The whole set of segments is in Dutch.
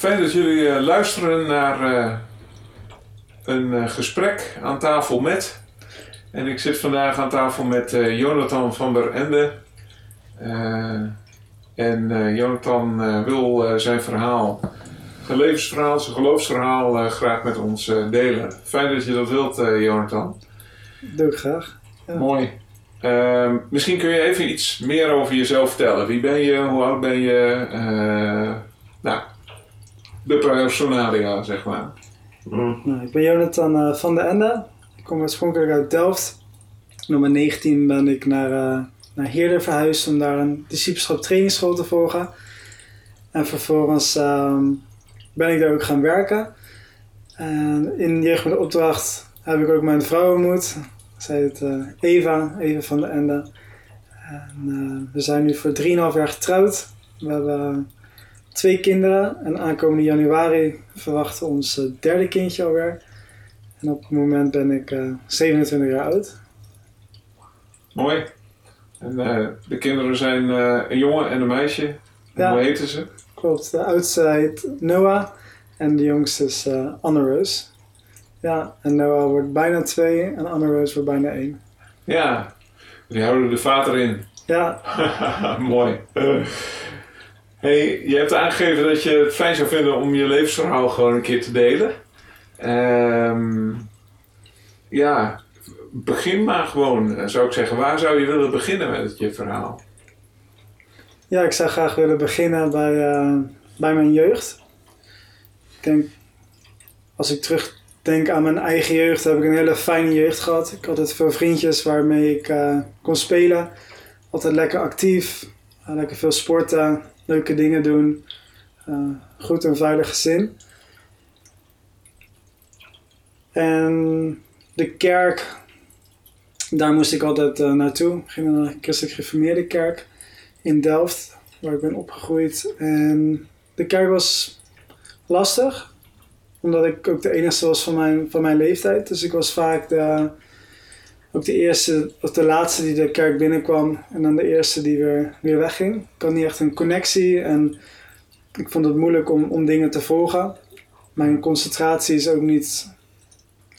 Fijn dat jullie eh, luisteren naar eh, een eh, gesprek aan tafel met. En ik zit vandaag aan tafel met Jonathan van der Ende. En Jonathan wil zijn verhaal, zijn levensverhaal, zijn geloofsverhaal graag met ons delen. Fijn dat je dat wilt, Jonathan. doe ik graag. Ja. Mooi. Ehm, misschien kun je even iets meer over jezelf vertellen. Wie ben je? Hoe oud ben je? Nou, de personalia, zeg maar. Nou, ik ben Jonathan eh, van de Ende. Ik kom oorspronkelijk uit Delft. En op mijn 19 ben ik naar, eh naar Heerden verhuisd om daar een discipelschap trainingsschool te volgen. En vervolgens ehm, ben ik daar ook gaan werken. En in Jeugd met de Opdracht heb ik ook mijn vrouw ontmoet. Zij heet eh, Eva, Eva van de Ende. En, eh, we zijn nu voor 3,5 jaar getrouwd. We hebben twee kinderen en aankomende januari verwachten ons eh, derde kindje alweer. En op het moment ben ik eh, 27 jaar oud. Mooi. En eh, de kinderen zijn eh, een jongen en een meisje. Ja. Hoe heten ze? Klopt, de oudste heet Noah en de jongste is uh, Anne Rose. Ja, en Noah wordt bijna twee en Anne Rose wordt bijna één. Ja, die houden de vader in. Ja, Mooi. Hey, je hebt aangegeven dat je het fijn zou vinden om je levensverhaal gewoon een keer te delen. Ehm, ja, begin maar gewoon, eh, zou ik zeggen. Waar zou je willen beginnen met je verhaal? ja, ik zou graag willen beginnen bij, eh, bij mijn jeugd. Ik denk, als ik terugdenk aan mijn eigen jeugd, heb ik een hele fijne jeugd gehad. Ik had altijd veel vriendjes waarmee ik eh, kon spelen. Altijd lekker actief, lekker veel sporten, leuke dingen doen. Eh, goed en veilig gezin. En de kerk, daar moest ik altijd eh, naartoe. Ik ging naar een christelijk gereformeerde kerk in Delft, waar ik ben opgegroeid. En de kerk was lastig, omdat ik ook de enige was van mijn, van mijn leeftijd. Dus ik was vaak de, ook de eerste of de laatste die de kerk binnenkwam en dan de eerste die weer, weer wegging. Ik had niet echt een connectie en ik vond het moeilijk om, om dingen te volgen. Mijn concentratie is ook niet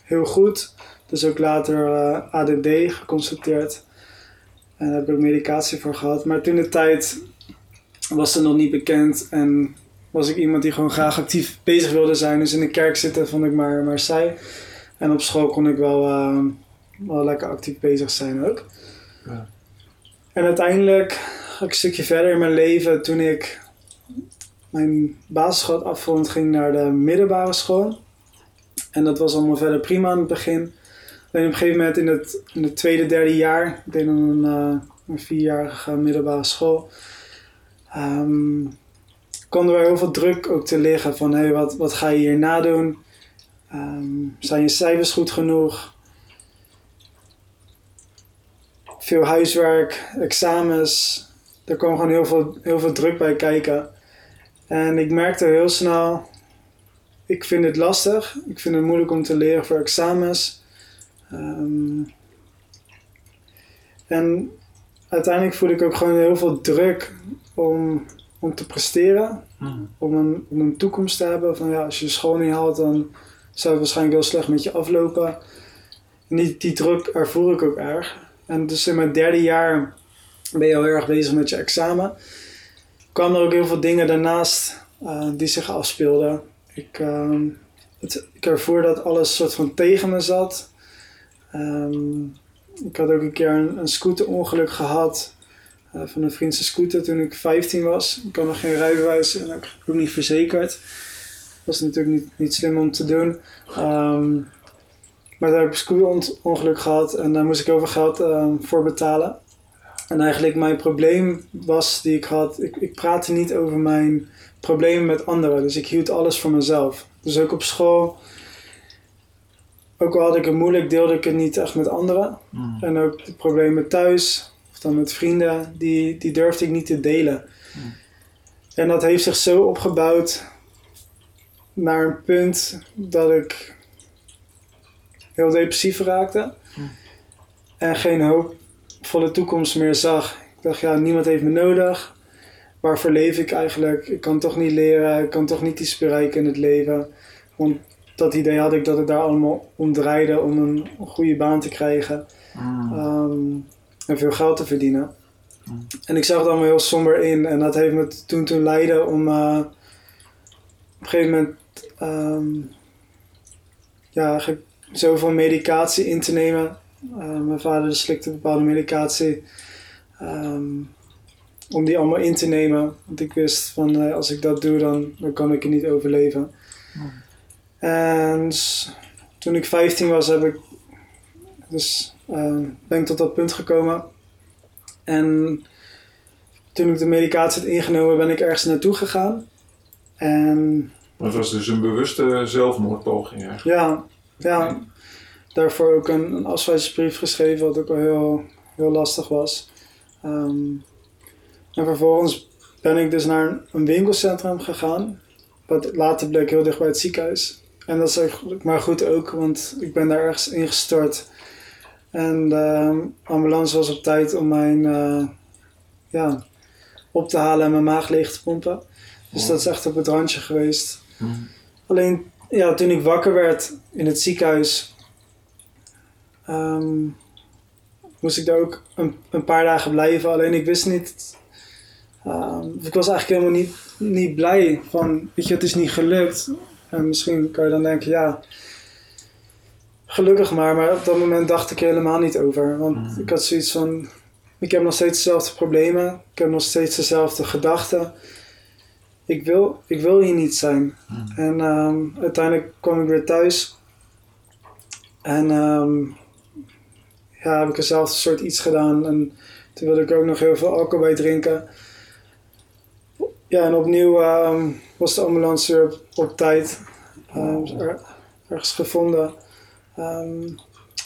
heel goed. Dus ook later eh, ADD geconstateerd. En daar heb ik medicatie voor gehad. Maar toen de tijd was het nog niet bekend. En was ik iemand die gewoon graag actief bezig wilde zijn. Dus in de kerk zitten vond ik maar, maar saai. En op school kon ik wel, eh, wel lekker actief bezig zijn ook. Ja. En uiteindelijk ga ik een stukje verder in mijn leven. Toen ik mijn basisschool afgerond, ging naar de middelbare school. En dat was allemaal verder prima aan het begin. Alleen op een gegeven moment in het, in het tweede, derde jaar, ik deed dan een, eh, een vierjarige middelbare school, ehm, kwam er heel veel druk ook te liggen van hey, wat, wat ga je hierna doen? Ehm, zijn je cijfers goed genoeg? Veel huiswerk, examens, er kwam gewoon heel veel, heel veel druk bij kijken. En ik merkte heel snel, ik vind het lastig, ik vind het moeilijk om te leren voor examens. Ehm, en uiteindelijk voelde ik ook gewoon heel veel druk om, om te presteren. Om een, om een toekomst te hebben. Van ja, als je school niet haalt, dan zou het waarschijnlijk heel slecht met je aflopen. En die, die druk ervoer ik ook erg. En dus in mijn derde jaar ben je al heel erg bezig met je examen. kwamen er ook heel veel dingen daarnaast eh, die zich afspeelden. Ik, ehm, het, ik ervoer dat alles soort van tegen me zat. Ehm, ik had ook een keer een, een scooterongeluk gehad. eh, van een vriendse scooter toen ik 15 was. Ik had nog geen rijbewijs en ook, ook niet verzekerd. Dat was natuurlijk niet, niet slim om te doen. Ehm, maar daar heb ik een scooterongeluk gehad en daar moest ik veel geld ehm, voor betalen. En eigenlijk mijn probleem was die ik had, ik, ik praatte niet over mijn problemen met anderen. Dus ik hield alles voor mezelf. Dus ook op school, ook al had ik het moeilijk, deelde ik het niet echt met anderen. En ook de problemen thuis, of dan met vrienden, die, die durfde ik niet te delen. En dat heeft zich zo opgebouwd naar een punt dat ik heel depressief raakte. En geen hoopvolle toekomst meer zag. Ik dacht, ja, niemand heeft me nodig. waarvoor leef ik eigenlijk? Ik kan toch niet leren, ik kan toch niet iets bereiken in het leven. Want dat idee had ik dat het daar allemaal om draaide om een goede baan te krijgen Mm. ehm, en veel geld te verdienen. Mm. En ik zag het allemaal heel somber in en dat heeft me toen toen leiden om eh, op een gegeven moment ehm, ja, eigenlijk zoveel medicatie in te nemen. Eh, mijn vader slikte bepaalde medicatie ehm, om die allemaal in te nemen. Want ik wist van eh, als ik dat doe dan, dan kan ik het niet overleven. Mm. En toen ik 15 was heb ik dus eh, ben ik tot dat punt gekomen. En toen ik de medicatie had ingenomen, ben ik ergens naartoe gegaan. En Maar het was dus een bewuste zelfmoordpoging eigenlijk. ja, ja daarvoor ook een, een afscheidsbrief geschreven, wat ook wel heel, heel lastig was. Ehm, en vervolgens ben ik dus naar een, winkelcentrum gegaan, wat later bleek heel dicht bij het ziekenhuis. En dat is eigenlijk maar goed ook, want ik ben daar ergens ingestort. En de ambulance was op tijd om mijn eh, ja, op te halen en mijn maag leeg te pompen. Dus Wow. dat is echt op het randje geweest. Mm. Alleen ja, toen ik wakker werd in het ziekenhuis, ehm, moest ik daar ook een, een paar dagen blijven. Alleen ik wist niet, ehm, ik was eigenlijk helemaal niet, niet blij van, weet je, het is niet gelukt. En misschien kan je dan denken, ja, gelukkig maar. Maar op dat moment dacht ik er helemaal niet over. Want Mhm. ik had zoiets van, ik heb nog steeds dezelfde problemen. Ik heb nog steeds dezelfde gedachten. Ik wil, ik wil hier niet zijn. Mm. En ehm, uiteindelijk kwam ik weer thuis. En ehm, ja, heb ik eenzelfde soort iets gedaan. En toen wilde ik ook nog heel veel alcohol bij drinken. Ja, en opnieuw ehm, was de ambulance weer op, op tijd. Er- ergens gevonden.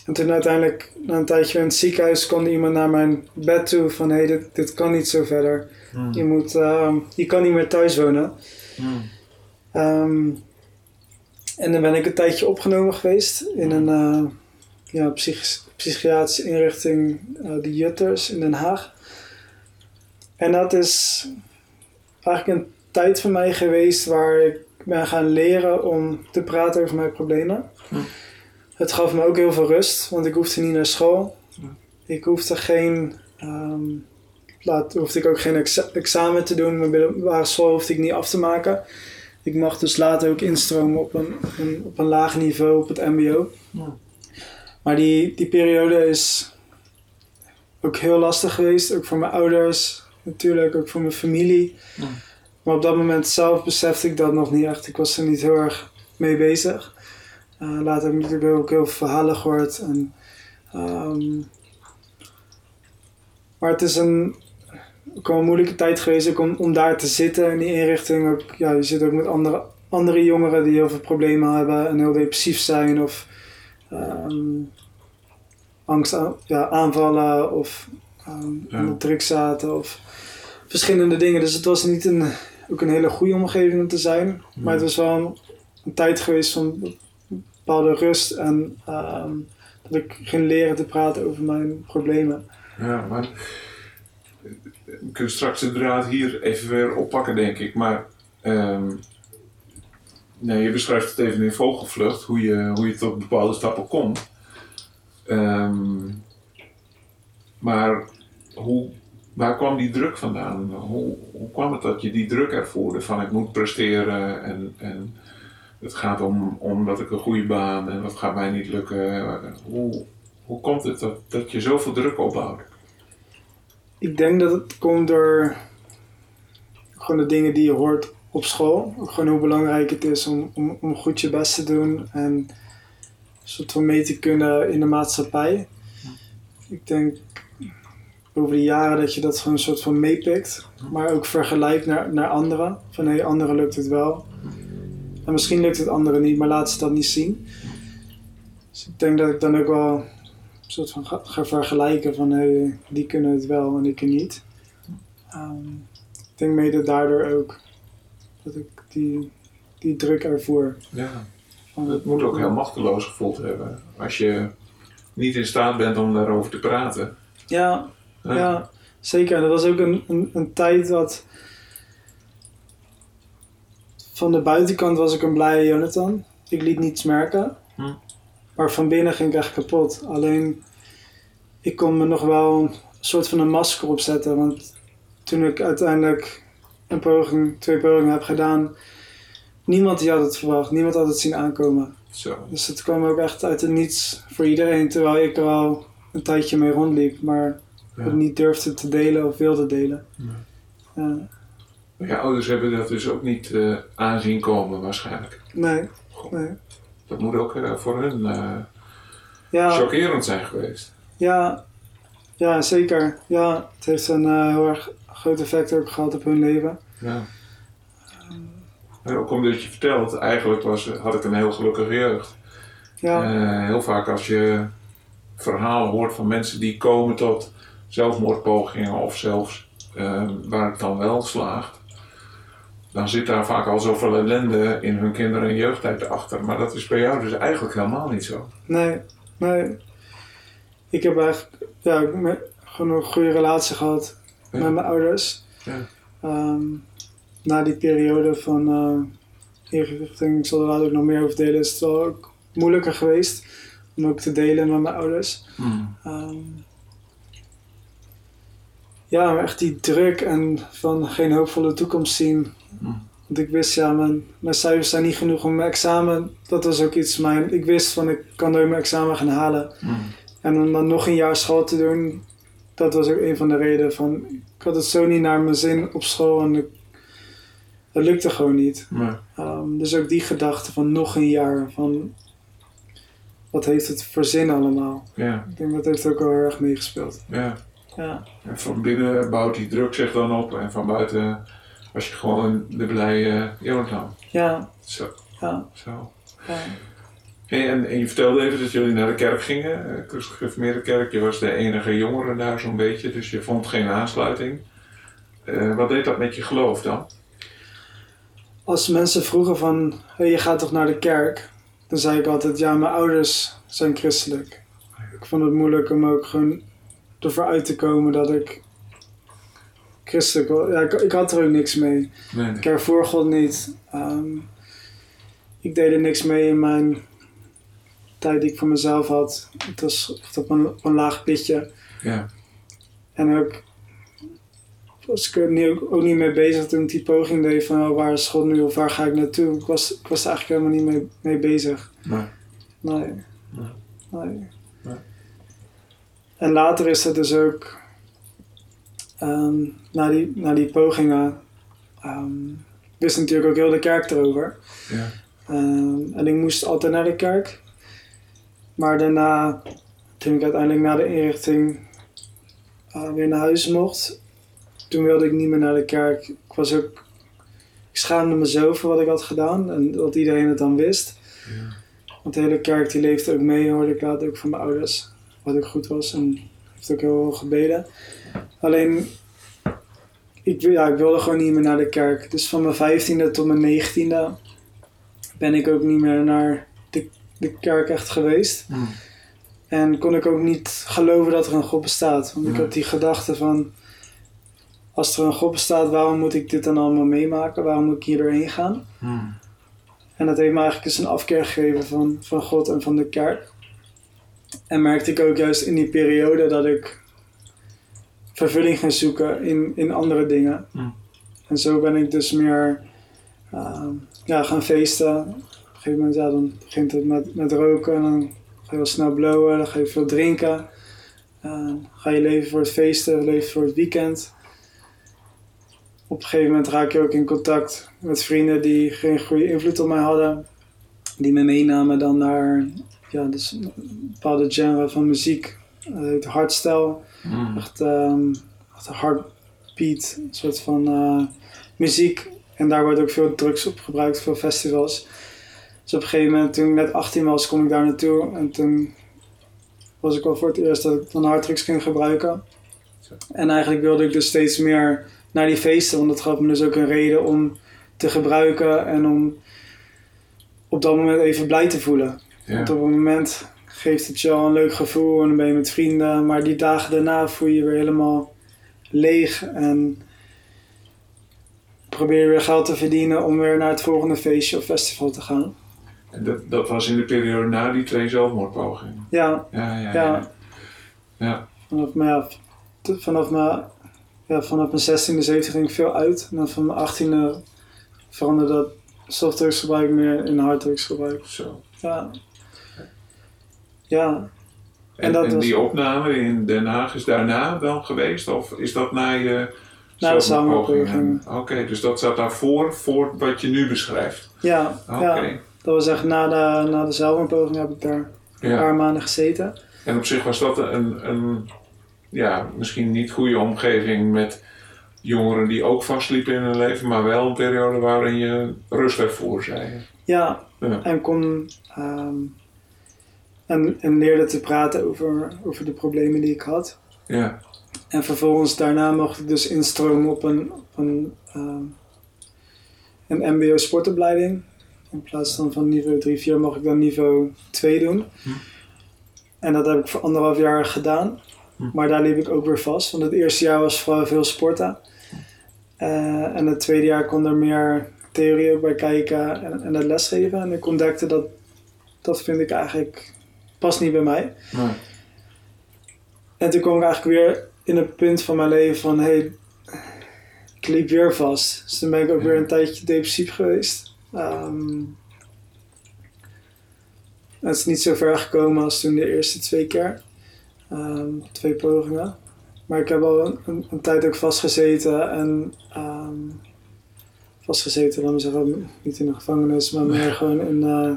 En toen uiteindelijk, na een tijdje in het ziekenhuis, kwam iemand naar mijn bed toe van... hé, hey, dit, dit kan niet zo verder. Mm. Je, moet, ehm, je kan niet meer thuis wonen. Mm. Ehm, en dan ben ik een tijdje opgenomen geweest in een eh, ja, psych- psychiatrische inrichting, eh, de Jutters in Den Haag. En dat is eigenlijk een tijd voor mij geweest waar ik ben gaan leren om te praten over mijn problemen. Hm. Het gaf me ook heel veel rust, want ik hoefde niet naar school. Ik hoefde geen ehm, laat, hoefde ik ook geen exa- examen te doen. Mijn middelbare school hoefde ik niet af te maken. Ik mag dus later ook instromen op een, een- op een laag niveau op het MBO. Ja. Maar die, die periode is ook heel lastig geweest. Ook voor mijn ouders, natuurlijk, ook voor mijn familie. Ja. Maar op dat moment zelf besefte ik dat nog niet echt. Ik was er niet heel erg mee bezig. Eh, later heb ik natuurlijk ook heel veel verhalen gehoord. En, ehm, maar het is een, ook wel een moeilijke tijd geweest ook om, om daar te zitten in die inrichting. Ook, ja, je zit ook met andere, andere jongeren die heel veel problemen hebben en heel depressief zijn of ehm, angst ja, aanvallen of ehm Ja. aan de drugs zaten of verschillende dingen. Dus het was niet een, ook een hele goede omgeving om te zijn. Maar het was wel een, een tijd geweest van bepaalde rust en ehm, dat ik ging leren te praten over mijn problemen. Ja, maar we kunnen straks de draad hier even weer oppakken, denk ik. Maar ehm, nee, je beschrijft het even in vogelvlucht, hoe je, hoe je tot bepaalde stappen komt. Ehm, maar hoe, waar kwam die druk vandaan? Hoe, hoe kwam het dat je die druk ervoerde van ik moet presteren en, en het gaat om, om dat ik een goede baan en dat gaat mij niet lukken. Hoe, hoe komt het dat, dat je zoveel druk opbouwt? Ik denk dat het komt door gewoon de dingen die je hoort op school. Gewoon hoe belangrijk het is om, om, om goed je best te doen en een soort van mee te kunnen in de maatschappij. Ik denk over de jaren dat je dat gewoon een soort van meepikt, maar ook vergelijkt naar, naar anderen. Van hé, anderen lukt het wel. En misschien lukt het anderen niet, maar laat ze dat niet zien. Dus ik denk dat ik dan ook wel soort van ga, ga vergelijken van hey, die kunnen het wel en ik niet. Ehm, ik denk mede daardoor ook dat ik die, die druk ervoer. Ja, Van, het moet ook heel machteloos gevoeld hebben als je niet in staat bent om daarover te praten. Ja, Ja. ja, zeker. En dat was ook een, een, een tijd wat van de buitenkant was ik een blije Jonathan. Ik liet niets merken. Hm. Maar van binnen ging ik echt kapot. Alleen, ik kon me nog wel een soort van een masker opzetten. Want toen ik uiteindelijk een poging, twee pogingen heb gedaan, niemand die had het verwacht. Niemand had het zien aankomen. Zo. Dus het kwam ook echt uit het niets voor iedereen. Terwijl ik er al een tijdje mee rondliep, maar Ja. het niet durfde te delen of wilde delen. Ja. Maar je ouders hebben dat dus ook niet eh, aanzien komen waarschijnlijk. nee, Goh, nee. Dat moet ook eh, voor hun eh, Ja, chockerend zijn geweest. ja, ja, zeker. Ja, het heeft een eh, heel erg groot effect ook gehad op hun leven. Ja. En ook omdat je vertelt, eigenlijk was, had ik een heel gelukkige jeugd. Ja, heel vaak als je verhalen hoort van mensen die komen tot zelfmoordpogingen of zelfs waar het dan wel slaagt, dan zit daar vaak al zoveel ellende in hun kinder- en jeugdtijd achter. Maar dat is bij jou dus eigenlijk helemaal niet zo. nee, nee. Ik heb eigenlijk ja, gewoon een goede relatie gehad Ja. met mijn ouders. Ja. Ehm, na die periode van eh inrichting, ik zal er later ook nog meer over delen, is het wel ook moeilijker geweest om ook te delen met mijn ouders. Ehm, ja, maar echt die druk en van geen hoopvolle toekomst zien. Want ik wist, ja, mijn, mijn cijfers zijn niet genoeg om mijn examen. Dat was ook iets, mijn, ik wist van ik kan nooit mijn examen gaan halen. En om dan nog een jaar school te doen, dat was ook een van de redenen van, ik had het zo niet naar mijn zin op school en ik, dat lukte gewoon niet. Ehm, dus ook die gedachte van nog een jaar, van wat heeft het voor zin allemaal? ja, Ik denk dat heeft ook wel heel erg meegespeeld. ja. Ja, En van binnen bouwt die druk zich dan op en van buiten was je gewoon de blije Jonathan. ja, Zo, ja. zo. ja. Hey, en, en je vertelde even dat jullie naar de kerk gingen, Christelijk Gereformeerde Kerk. Je was de enige jongere daar zo'n beetje, dus je vond geen aansluiting. Eh, wat deed dat met je geloof dan? Als mensen vroegen van, hey, je gaat toch naar de kerk? Dan zei ik altijd, ja, mijn ouders zijn christelijk. Ik vond het moeilijk om ook gewoon ervoor uit te komen dat ik christelijk was. Ja, ik, ik had er ook niks mee. Nee, Ik ervoor God niet. Ehm, ik deed er niks mee in mijn tijd die ik voor mezelf had. Het was echt op een, op een laag pitje. Ja, En ook was ik er ook, ook niet mee bezig toen ik die poging deed van oh, waar is God nu of waar ga ik naartoe. Ik was, ik was er eigenlijk helemaal niet mee, mee bezig. Nee. Nee. Nee. Nee. En later is het dus ook ehm, na, die, na die pogingen ehm, wist natuurlijk ook heel de kerk erover. ja, Ehm, en ik moest altijd naar de kerk. Maar daarna, toen ik uiteindelijk na de inrichting eh, weer naar huis mocht, toen wilde ik niet meer naar de kerk. Ik was ook, ik schaamde me zo voor wat ik had gedaan en dat iedereen het dan wist. ja. Want de hele kerk die leefde ook mee, hoorde ik later ook van mijn ouders. Wat ook goed was en heeft ook heel veel gebeden. Alleen, ik, wil- ja, ik wilde gewoon niet meer naar de kerk. Dus van mijn vijftiende tot mijn negentiende ben ik ook niet meer naar de, de kerk echt geweest. Mm. En kon ik ook niet geloven dat er een God bestaat. Want ik Nee. had die gedachte van, als er een God bestaat, waarom moet ik dit dan allemaal meemaken? Waarom moet ik hier doorheen gaan? Mm. En dat heeft me eigenlijk eens een afkeer gegeven van, van God en van de kerk. En merkte ik ook juist in die periode dat ik vervulling ging zoeken in, in andere dingen. Mm. En zo ben ik dus meer ehm, ja, gaan feesten. Op een gegeven moment ja, dan begint het met, met roken en dan ga je heel snel blowen, dan ga je veel drinken. Eh, ga je leven voor het feesten, leven voor het weekend. Op een gegeven moment raak je ook in contact met vrienden die geen goede invloed op mij hadden. Die me meenamen dan naar ja, dus een bepaalde genre van muziek. Dat heet hardstyle. Mm. Echt, echt een heartbeat, een soort van eh, muziek. En daar wordt ook veel drugs op gebruikt, veel festivals. Dus op een gegeven moment, toen ik net 18 was, kom ik daar naartoe. En toen was ik al voor het eerst dat ik dan harddrugs ging gebruiken. En eigenlijk wilde ik dus steeds meer naar die feesten, want dat gaf me dus ook een reden om te gebruiken en om op dat moment even blij te voelen. Ja. Want op een moment geeft het je al een leuk gevoel en dan ben je met vrienden, maar die dagen daarna voel je je weer helemaal leeg en probeer je weer geld te verdienen om weer naar het volgende feestje of festival te gaan. En dat, dat was in de periode na die twee zelfmoordpogingen. Ja, Ja, ja, ja. ja. Ja. Vanaf mijn, vanaf mijn, ja, vanaf mijn 16e, 17e ging ik veel uit. En dan van mijn 18e veranderde dat softdrugsgebruik meer in harddrugsgebruik. Zo. Ja. Ja, En, En dat en was- die opname in Den Haag is daarna dan geweest? Of is dat na je Na de samenwerking. Oké, dus dat zat daarvoor, voor wat je nu beschrijft. ja, Oké. ja. Dat was echt na de, na de heb ik daar een paar maanden gezeten. En op zich was dat een, een ja, misschien niet goede omgeving met jongeren die ook vastliepen in hun leven, maar wel een periode waarin je rust ervoor zei. Ja. en kon ehm, en, en leerde te praten over, over de problemen die ik had. Ja, En vervolgens daarna mocht ik dus instromen op een, op een, ehm, een MBO sportopleiding. In plaats dan van niveau 3, 4 mocht ik dan niveau 2 doen. Hm. En dat heb ik voor anderhalf jaar gedaan. Hm. Maar daar liep ik ook weer vast. Want het eerste jaar was vooral veel sporten. Eh, en het tweede jaar kon er meer theorie ook bij kijken en, en het lesgeven. En ik ontdekte dat dat vind ik eigenlijk past niet bij mij. En toen kwam ik eigenlijk weer in een punt van mijn leven van hé, hey, ik liep weer vast. Dus toen ben ik ook Ja. weer een tijdje depressief geweest. Ehm, het is niet zo ver gekomen als toen de eerste twee keer. Ehm, twee pogingen. Maar ik heb al een, een, een tijd ook vastgezeten en ehm, vastgezeten, laat me zeggen, niet in de gevangenis, maar meer gewoon in, eh,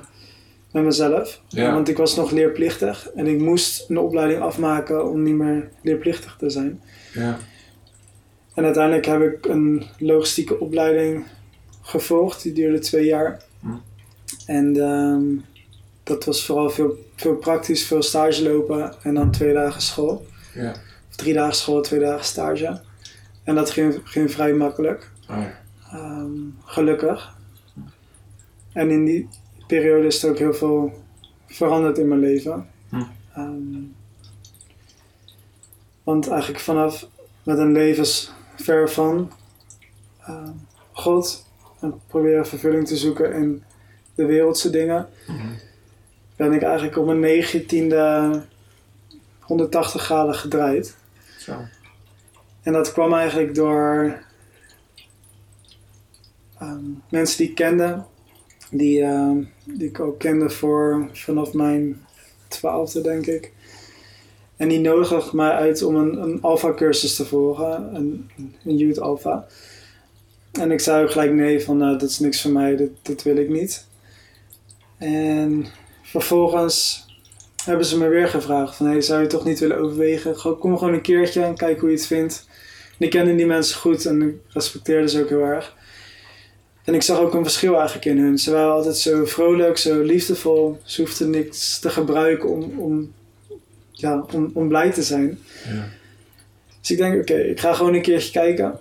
met mezelf. Ja. Want ik was nog leerplichtig en ik moest een opleiding afmaken om niet meer leerplichtig te zijn. ja, En uiteindelijk heb ik een logistieke opleiding gevolgd, die duurde twee jaar. Hm. En ehm, dat was vooral veel, veel praktisch, veel stage lopen en dan twee dagen school. ja. Of drie dagen school, twee dagen stage. En dat ging, ging vrij makkelijk, Oh, ja. ehm, gelukkig. En in die periode is er ook heel veel veranderd in mijn leven. Hm. Ehm, want eigenlijk vanaf met een levensver van ehm, God en proberen vervulling te zoeken in de wereldse dingen, Mhm. ben ik eigenlijk op mijn negentiende 180 graden gedraaid. Zo. En dat kwam eigenlijk door ehm, mensen die ik kende, die, ehm, die ik ook kende voor vanaf mijn twaalfde, denk ik. En die nodigde mij uit om een, een alpha-cursus te volgen, een, een youth alpha. En ik zei ook gelijk nee, van nou, dat is niks voor mij, dat, dat wil ik niet. En vervolgens hebben ze me weer gevraagd van hey, zou je toch niet willen overwegen? Kom gewoon een keertje en kijk hoe je het vindt. En ik kende die mensen goed en ik respecteerde ze ook heel erg. En ik zag ook een verschil eigenlijk in hun. Ze waren altijd zo vrolijk, zo liefdevol. Ze hoefden niks te gebruiken om, om, ja, om, om blij te zijn. Ja. Dus ik denk, oké, ik ga gewoon een keertje kijken.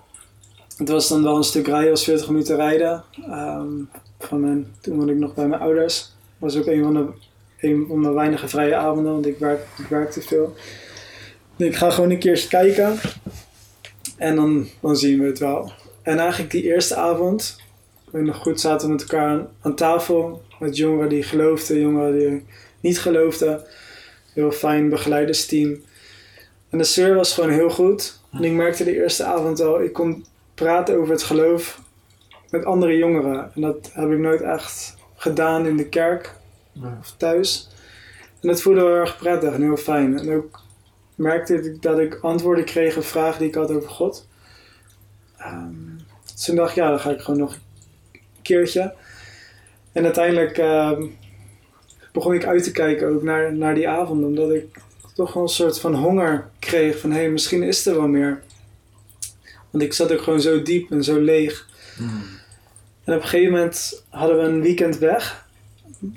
Het was dan wel een stuk rijden, was 40 minuten rijden. Ehm, van mijn, toen woonde ik nog bij mijn ouders. was ook een van de, een van mijn weinige vrije avonden, want ik, werk, ik werkte veel. Dus ik ga gewoon een keertje kijken. En dan, dan zien we het wel. En eigenlijk die eerste avond, ik weet nog goed, zaten we met elkaar aan, aan tafel. Met jongeren die geloofden, jongeren die niet geloofden. Heel fijn begeleidersteam. En de sfeer was gewoon heel goed. En ik merkte de eerste avond al, ik kon praten over het geloof met andere jongeren. En dat heb ik nooit echt gedaan in de kerk of thuis. En dat voelde heel erg prettig en heel fijn. En ook merkte ik dat ik antwoorden kreeg op vragen die ik had over God. Ehm, dus toen dacht ik, ja, dan ga ik gewoon nog keertje. En uiteindelijk ehm, begon ik uit te kijken ook naar, naar die avond. Omdat ik toch wel een soort van honger kreeg van, hé, hey, misschien is er wel meer. Want ik zat ook gewoon zo diep en zo leeg. Mhm. En op een gegeven moment hadden we een weekend weg.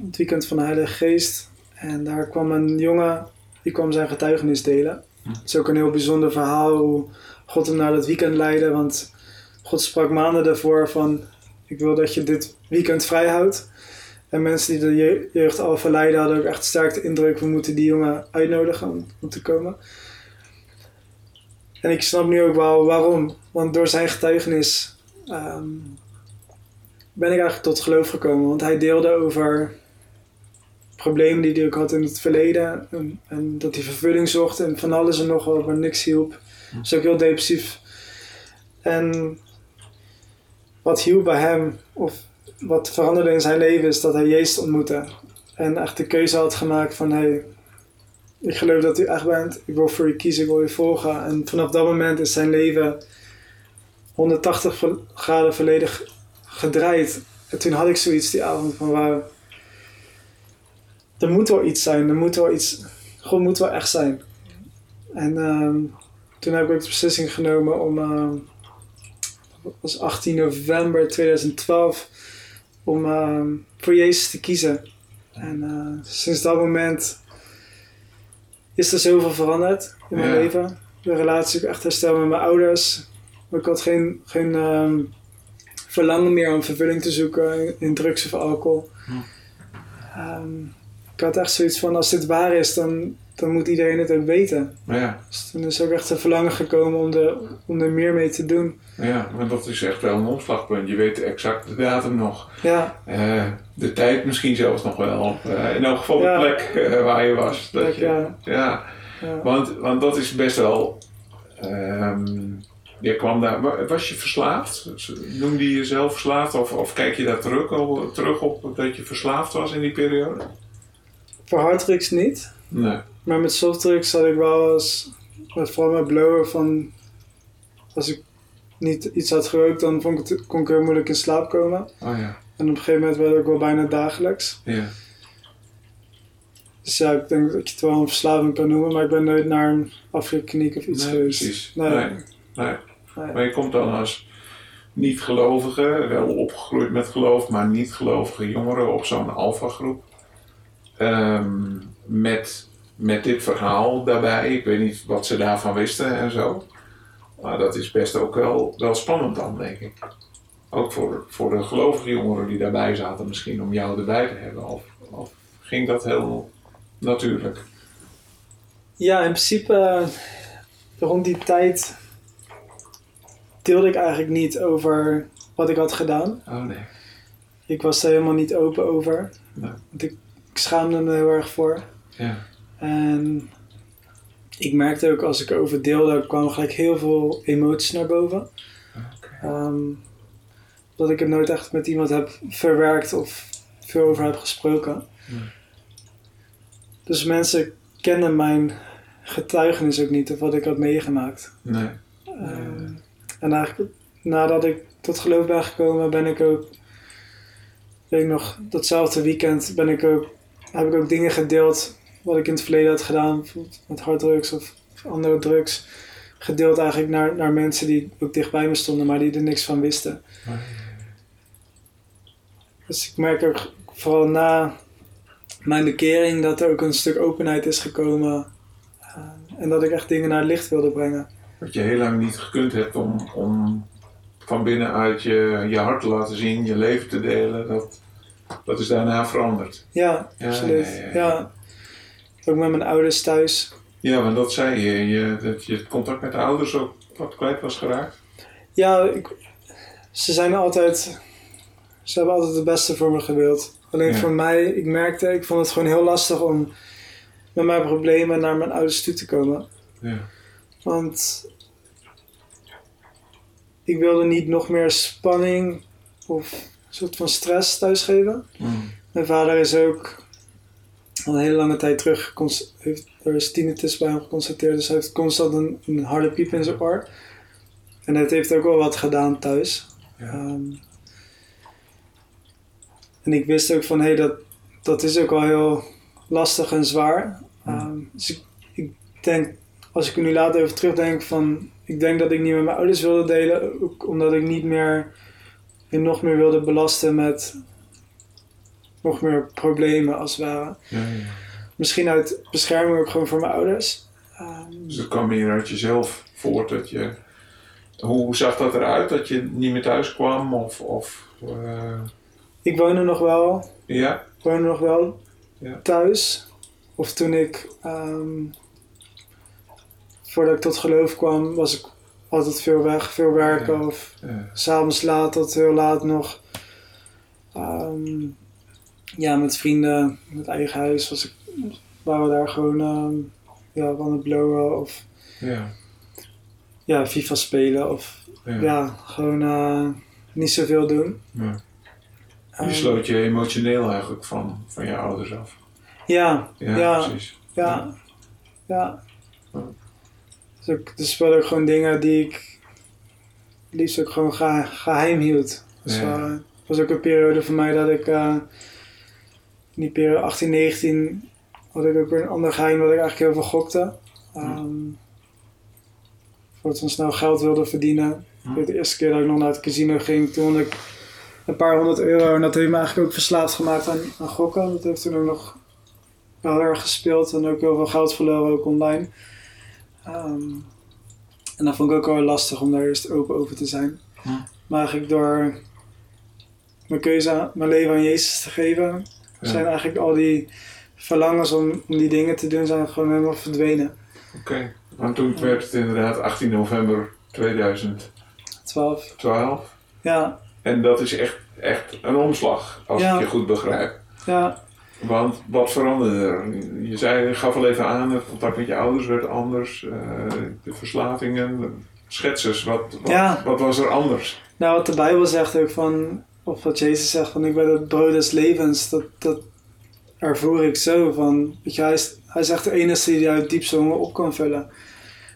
Het weekend van de Heilige Geest. En daar kwam een jongen, die kwam zijn getuigenis delen. Hm. Het is ook een heel bijzonder verhaal hoe God hem naar dat weekend leidde. Want God sprak maanden daarvoor van, ik wil dat je dit weekend vrijhoudt. En mensen die de je- jeugd al verleiden hadden ook echt sterk de indruk, we moeten die jongen uitnodigen om, om te komen. En ik snap nu ook wel waarom. Want door zijn getuigenis ehm, ben ik eigenlijk tot geloof gekomen. Want hij deelde over problemen die hij ook had in het verleden. En, en dat hij vervulling zocht en van alles en nog wat, maar niks hielp. Dus ook heel depressief. En wat hielp bij hem, of wat veranderde in zijn leven, is dat hij Jezus ontmoette. En echt de keuze had gemaakt van, hey, ik geloof dat u echt bent. Ik wil voor u kiezen, ik wil u volgen. En vanaf dat moment is zijn leven 180 graden volledig gedraaid. En toen had ik zoiets die avond van, wauw, er moet wel iets zijn. Er moet wel iets, God moet wel echt zijn. En ehm, toen heb ik ook de beslissing genomen om, uh, was 18 november 2012, om uh, voor Jezus te kiezen. En uh, sinds dat moment is er zoveel veranderd in mijn Ja. leven. De relatie ook echt hersteld met mijn ouders. Ik had geen, geen ehm, verlangen meer om vervulling te zoeken in, drugs of alcohol. Hm. Ehm, ik had echt zoiets van, als dit waar is, dan, dan moet iedereen het ook weten. Ja, Dus toen is ook echt een verlangen gekomen om, de, om er meer mee te doen. ja, maar dat is echt wel een omslagpunt. Je weet exact de datum nog. Ja, Eh, de tijd misschien zelfs nog wel. Eh, in elk geval de plek eh, waar je was. Dat plek, je, ja. ja. ja. Want, want dat is best wel. ehm, je kwam daar, wa- was je verslaafd? Noemde je jezelf verslaafd? Of, of kijk je daar terug, al, terug op dat je verslaafd was in die periode? Voor harddrugs niet. Nee. Maar met softdrugs had ik wel eens, vooral met blowen van, als ik niet iets had gerookt, dan vond ik het, kon ik heel moeilijk in slaap komen. Oh ja. En op een gegeven moment werd ook wel bijna dagelijks. Ja. Dus ja, ik denk dat je het wel een verslaving kan noemen, maar ik ben nooit naar een afgekliniek of iets Nee, geweest. precies. Nee. Nee. Nee. Nee. Maar je komt dan als niet-gelovige, wel opgegroeid met geloof, maar niet-gelovige jongeren op zo'n alfa-groep. Ehm, met, met dit verhaal daarbij. Ik weet niet wat ze daarvan wisten en zo. Maar dat is best ook wel, wel spannend dan, denk ik. Ook voor, voor de gelovige jongeren die daarbij zaten, misschien om jou erbij te hebben. Of, of ging dat heel natuurlijk? Ja, in principe eh, rond die tijd deelde ik eigenlijk niet over wat ik had gedaan. Oh nee. Ik was daar helemaal niet open over. Nee. Want ik, ik schaamde me heel erg voor. Ja. En ik merkte ook als ik erover deelde, kwamen gelijk heel veel emoties naar boven. Ehm, dat ik het nooit echt met iemand heb verwerkt of veel over heb gesproken. Nee. Dus mensen kennen mijn getuigenis ook niet of wat ik had meegemaakt. Nee. Ehm, en eigenlijk nadat ik tot geloof ben gekomen, ben ik ook, weet ik nog, datzelfde weekend ben ik ook, heb ik ook dingen gedeeld wat ik in het verleden had gedaan, met harddrugs of andere drugs. Gedeeld eigenlijk naar, naar mensen die ook dichtbij me stonden, maar die er niks van wisten. Dus ik merk ook vooral na mijn bekering dat er ook een stuk openheid is gekomen. eh, en dat ik echt dingen naar het licht wilde brengen. Wat je heel lang niet gekund hebt om, om van binnenuit je, je hart te laten zien, je leven te delen, dat, dat is daarna veranderd. Ja, Ja, absoluut. ja, Ja, ja, ja. Ook met mijn ouders thuis. Ja, want dat zei je, je dat je het contact met de ouders ook wat kwijt was geraakt. Ja, ik, ze zijn altijd. Ze hebben altijd het beste voor me gewild. Alleen Ja. voor mij, ik merkte, ik vond het gewoon heel lastig om met mijn problemen naar mijn ouders toe te komen. Ja. Want ik wilde niet nog meer spanning of een soort van stress thuisgeven. Mm. Mijn vader is ook al een hele lange tijd terug, heeft, er is tinnitus bij hem geconstateerd, dus hij heeft constant een, een harde piep in zijn oor. En het heeft ook wel wat gedaan thuis. Ja. Ehm, en ik wist ook van, hé, hey, dat, dat is ook wel heel lastig en zwaar. Ehm, dus ik, ik denk, als ik er nu later over terugdenk, van, ik denk dat ik niet met mijn ouders wilde delen, ook omdat ik niet meer, je nog meer wilde belasten met nog meer problemen als het ware. Ja, ja. Misschien uit bescherming ook gewoon voor mijn ouders. Ehm, Dus het kwam meer uit jezelf voort dat je. Hoe zag dat eruit? Dat je niet meer thuis kwam? Of, of eh, ik woonde nog wel ja? Ik woonde nog wel Ja. thuis. Of toen ik, ehm, voordat ik tot geloof kwam, was ik altijd veel weg, veel werken of s'avonds laat tot heel laat nog. Ehm, ja, met vrienden, met eigen huis was ik, waren we daar gewoon ehm, ja, aan het blowen of Ja. ja, FIFA spelen of Ja. ja, gewoon eh, niet zoveel doen. Ja. Je Ehm, sloot je emotioneel eigenlijk van, van je ouders af. ja, Ja, Ja. precies. ja, ja. Dus, ook, dus wel ook gewoon dingen die ik liefst ook gewoon ge- geheim hield. Dus eh, was ook een periode voor mij dat ik eh, in die periode 18, 19 had ik ook weer een ander geheim dat ik eigenlijk heel veel gokte. Um, voordat we snel geld wilde verdienen. De eerste keer dat ik nog naar het casino ging, toen had ik een paar honderd euro. En dat heeft me eigenlijk ook verslaafd gemaakt aan, aan gokken. Dat heeft toen ook nog wel heel erg gespeeld en ook heel veel geld verloren, ook online. Ehm, en dat vond ik ook wel lastig om daar eerst open over te zijn. Maar eigenlijk door mijn keuze, mijn leven aan Jezus te geven. Zijn eigenlijk al die verlangens om, om die dingen te doen, zijn gewoon helemaal verdwenen. Oké. Want toen werd het inderdaad 18 november 2012. 12. Ja, En dat is echt, echt een omslag, als Ja. ik je goed begrijp. ja, Want wat veranderde er? Je zei, je gaf al even aan, het contact met je ouders werd anders. eh, de verslavingen. Schets eens, wat, wat, Ja. wat was er anders? Nou, wat de Bijbel zegt ook van, of wat Jezus zegt van ik ben het brood des levens, dat, dat ervoer ik zo van, hij, is, hij zegt de enige die uit diepste honger op kan vullen.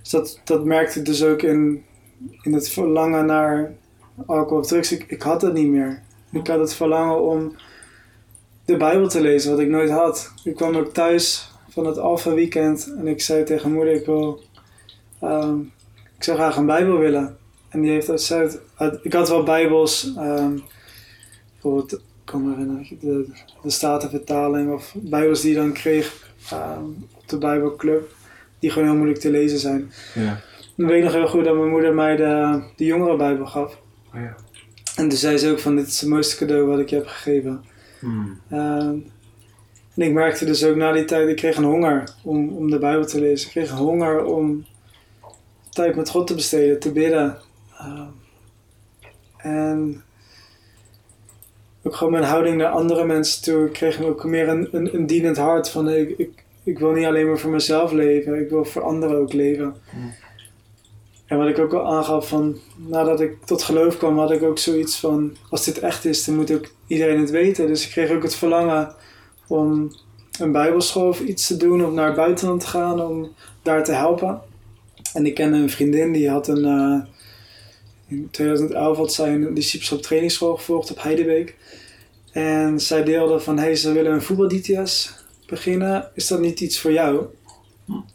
Dus dat, dat merkte dus ook in, in het verlangen naar alcohol of drugs. Ik, ik had het niet meer. Ik had het verlangen om de Bijbel te lezen, wat ik nooit had. Ik kwam ook thuis van het Alpha Weekend en ik zei tegen moeder, ik wil, ehm, ik zou graag een Bijbel willen. En die heeft uit, uit, uit- ik had wel bijbels, ehm, bijvoorbeeld, ik kan me herinneren, de, de Statenvertaling of bijbels die je dan kreeg ehm, op de bijbelclub, die gewoon heel moeilijk te lezen zijn. Ja. Dan weet ik nog heel goed dat mijn moeder mij de, de jongere bijbel gaf. Oh ja. En toen zei ze ook van, dit is het mooiste cadeau wat ik je heb gegeven. Hmm. Ehm, en ik merkte dus ook na die tijd, ik kreeg een honger om, om de Bijbel te lezen. Ik kreeg een honger om tijd met God te besteden, te bidden. Ehm, en ook gewoon mijn houding naar andere mensen toe. Ik kreeg ook meer een, een, een dienend hart van ik, ik, ik wil niet alleen maar voor mezelf leven, ik wil voor anderen ook leven. Hmm. En wat ik ook al aangaf van, nadat ik tot geloof kwam, had ik ook zoiets van, als dit echt is, dan moet ook iedereen het weten. Dus ik kreeg ook het verlangen om een bijbelschool of iets te doen, of naar het buitenland te gaan, om daar te helpen. En ik kende een vriendin, die had een, eh, in 2011 had zij een discipelschap trainingsschool gevolgd op Heidebeek. En zij deelde van, hey, ze willen een voetbal-DTS beginnen. Is dat niet iets voor jou?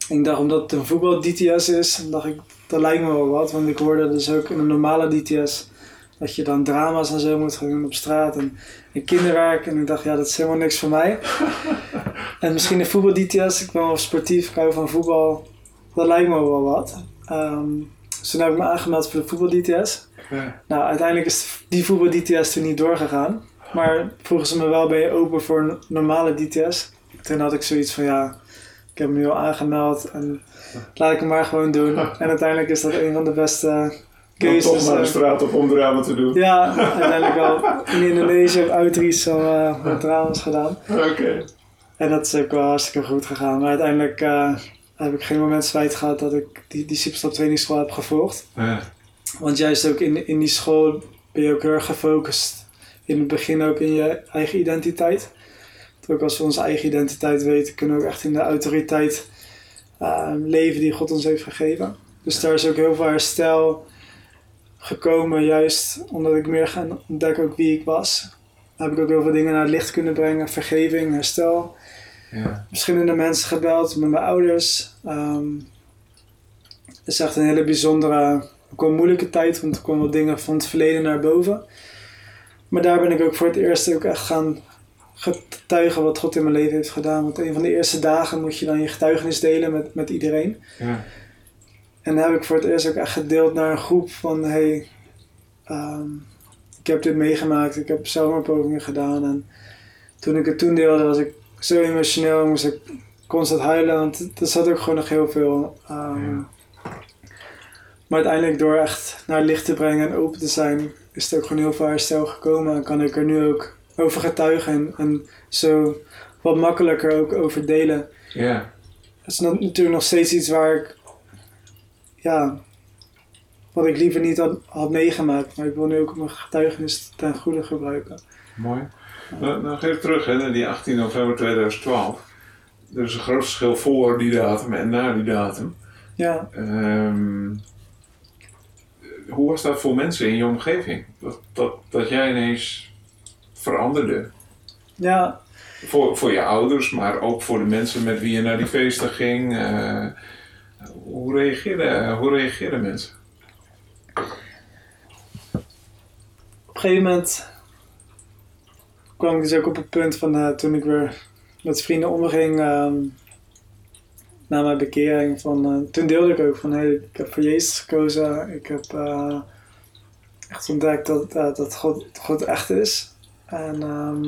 En ik dacht, omdat het een voetbal-DTS is, dacht ik, dat lijkt me wel wat. Want ik hoorde dus ook in een normale DTS dat je dan drama's en zo moet gaan doen op straat en, en kinderwerk. En ik dacht, ja, dat is helemaal niks voor mij. en misschien een voetbal-DTS, ik ben wel sportief, ik hou van voetbal. Dat lijkt me wel wat. Ehm, dus toen heb ik me aangemeld voor de voetbal-DTS. Ja. Nou, uiteindelijk is die voetbal-DTS toen niet doorgegaan. Maar vroegen ze me wel, ben je open voor een normale DTS? Toen had ik zoiets van, ja, ik heb me nu al aangemeld en laat ik hem maar gewoon doen. En uiteindelijk is dat een van de beste Om keuzes. toch maar de eh, straat op om drama te doen. ja, uiteindelijk wel in Indonesië Outreach al eh, wat trouwens gedaan. Oké. En dat is ook wel hartstikke goed gegaan. Maar uiteindelijk eh, heb ik geen moment spijt gehad dat ik die discipelschap trainingsschool heb gevolgd. Ja. Want juist ook in, in die school ben je ook heel erg gefocust. In het begin ook in je eigen identiteit. Want Ook als we onze eigen identiteit weten, kunnen we ook echt in de autoriteit eh, leven die God ons heeft gegeven. Dus daar is ook heel veel herstel gekomen, juist omdat ik meer gaan ontdekken ook wie ik was. Dan heb ik ook heel veel dingen naar het licht kunnen brengen, vergeving, herstel. Ja. Verschillende mensen gebeld met mijn ouders. Ehm, het is echt een hele bijzondere, ook moeilijke tijd, want er kwamen wel dingen van het verleden naar boven. Maar daar ben ik ook voor het eerst ook echt gaan getuigen wat God in mijn leven heeft gedaan. Want een van de eerste dagen moet je dan je getuigenis delen met, met iedereen. Ja. En dan heb ik voor het eerst ook echt gedeeld naar een groep van hey, ehm, ik heb dit meegemaakt, ik heb zelfmoordpogingen gedaan. En toen ik het toen deelde was ik zo emotioneel, moest ik constant huilen, want er zat ook gewoon nog heel veel. ehm, Maar uiteindelijk door echt naar het licht te brengen en open te zijn, is er ook gewoon heel veel herstel gekomen. En kan ik er nu ook over getuigen en, en zo wat makkelijker ook over delen. Ja, Het is natuurlijk nog steeds iets waar ik, ja, wat ik liever niet had, had meegemaakt. Maar ik wil nu ook mijn getuigenis ten goede gebruiken. mooi. Nou, even terug hè, naar die 18 november 2012. Er is een groot verschil voor die datum en na die datum. Ja, Ehm, hoe was dat voor mensen in je omgeving? Dat, dat, dat jij ineens veranderde? ja, Voor, voor je ouders, maar ook voor de mensen met wie je naar die feesten ging. Eh, hoe, reageerden, hoe reageerden mensen? op een gegeven moment kwam ik dus ook op het punt van eh, toen ik weer met vrienden omging ehm, na mijn bekering. Van, eh, toen deelde ik ook van hey, ik heb voor Jezus gekozen. Ik heb eh, echt ontdekt dat, dat God, God echt is. En ehm,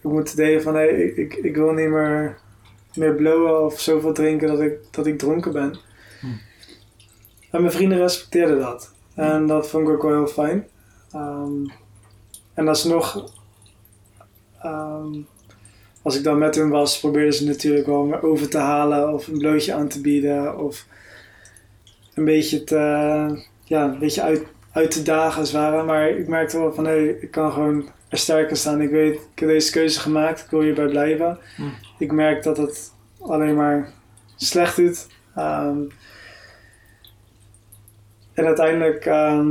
ik moet delen van hey, ik, ik, ik wil niet meer, meer blowen of zoveel drinken dat ik, dat ik dronken ben. Hmm. En mijn vrienden respecteerden dat. En dat vond ik ook wel heel fijn. Ehm, en alsnog, ehm als ik dan met hun was, probeerden ze natuurlijk wel me over te halen of een blootje aan te bieden of een beetje, te, ja, een beetje uit, uit te dagen als het ware. Maar ik merkte wel van hé, hey, ik kan gewoon er sterker staan. Ik weet, ik heb deze keuze gemaakt, ik wil hierbij blijven. Hmm. Ik merk dat het alleen maar slecht doet. Ehm, en uiteindelijk ehm,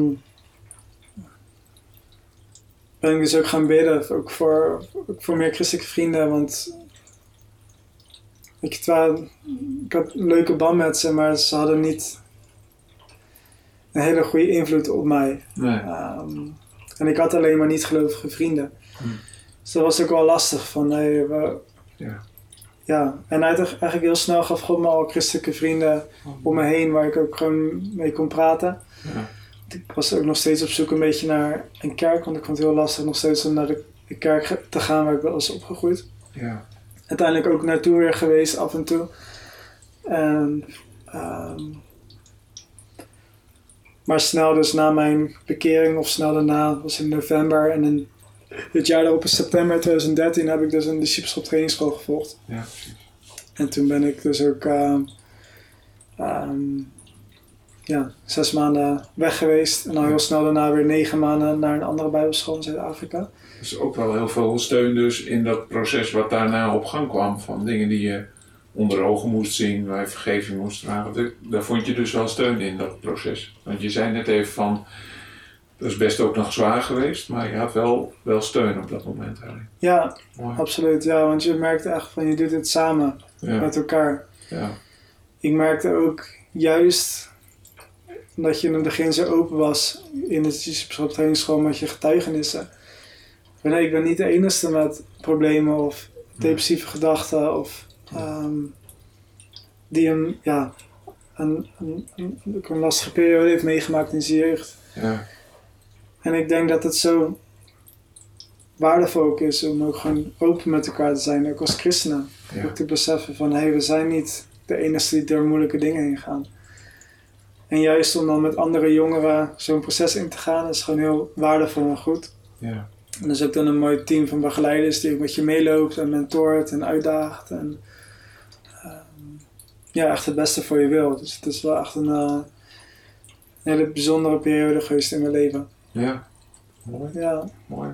ben ik dus ook gaan bidden, ook voor, ook voor meer christelijke vrienden, want ik, waren- ik had een leuke band met ze, maar ze hadden niet een hele goede invloed op mij. Nee. Ehm, en ik had alleen maar niet gelovige vrienden. Hmm. Dus dat was ook wel lastig. Van, we- Ja. ja. En eigenlijk eigenlijk heel snel gaf God me al christelijke vrienden om me heen waar ik ook gewoon mee kon praten. Ja. Ik was ook nog steeds op zoek een beetje naar een kerk, want ik vond het heel lastig nog steeds om naar de, de kerk te gaan waar ik was opgegroeid. Ja. Uiteindelijk ook naartoe weer geweest af en toe. En, ehm, maar snel dus na mijn bekering of snel daarna, was in november en in het jaar daarop in september 2013 heb ik dus een discipelschap trainingsschool gevolgd. Ja, precies. En toen ben ik dus ook ehm, ehm, ja, zes maanden weg geweest. En dan heel snel daarna weer negen maanden naar een andere bijbelschool in Zuid-Afrika. Dus ook wel heel veel steun dus in dat proces wat daarna op gang kwam. Van dingen die je onder ogen moest zien, waar je vergeving moest vragen. Daar- vond je dus wel steun in dat proces. Want je zei net even van, dat is best ook nog zwaar geweest, maar je had wel, wel steun op dat moment eigenlijk. Ja, Mooi. absoluut. Ja, want je merkt echt van je doet het samen Ja, met elkaar. ja, Ik merkte ook juist dat je in het begin zo open was in de discipelschap met je getuigenissen. Maar nee, ik ben niet de enige met problemen of depressieve gedachten of ehm, die een, ja, een, een, een, ook een lastige periode heeft meegemaakt in zijn jeugd. ja, En ik denk dat het zo waardevol ook is om ook gewoon open met elkaar te zijn, ook als christenen. ja. Ook te beseffen van, hé, hey, we zijn niet de enige die door moeilijke dingen heen gaan. En juist om dan met andere jongeren zo'n proces in te gaan, is gewoon heel waardevol en goed. ja. En is ook dan een mooi team van begeleiders die ook met je meeloopt en mentort en uitdaagt. En ehm, ja, echt het beste voor je wil. Dus het is wel echt een, eh, een hele bijzondere periode geweest in mijn leven. ja. Mooi, Ja, mooi.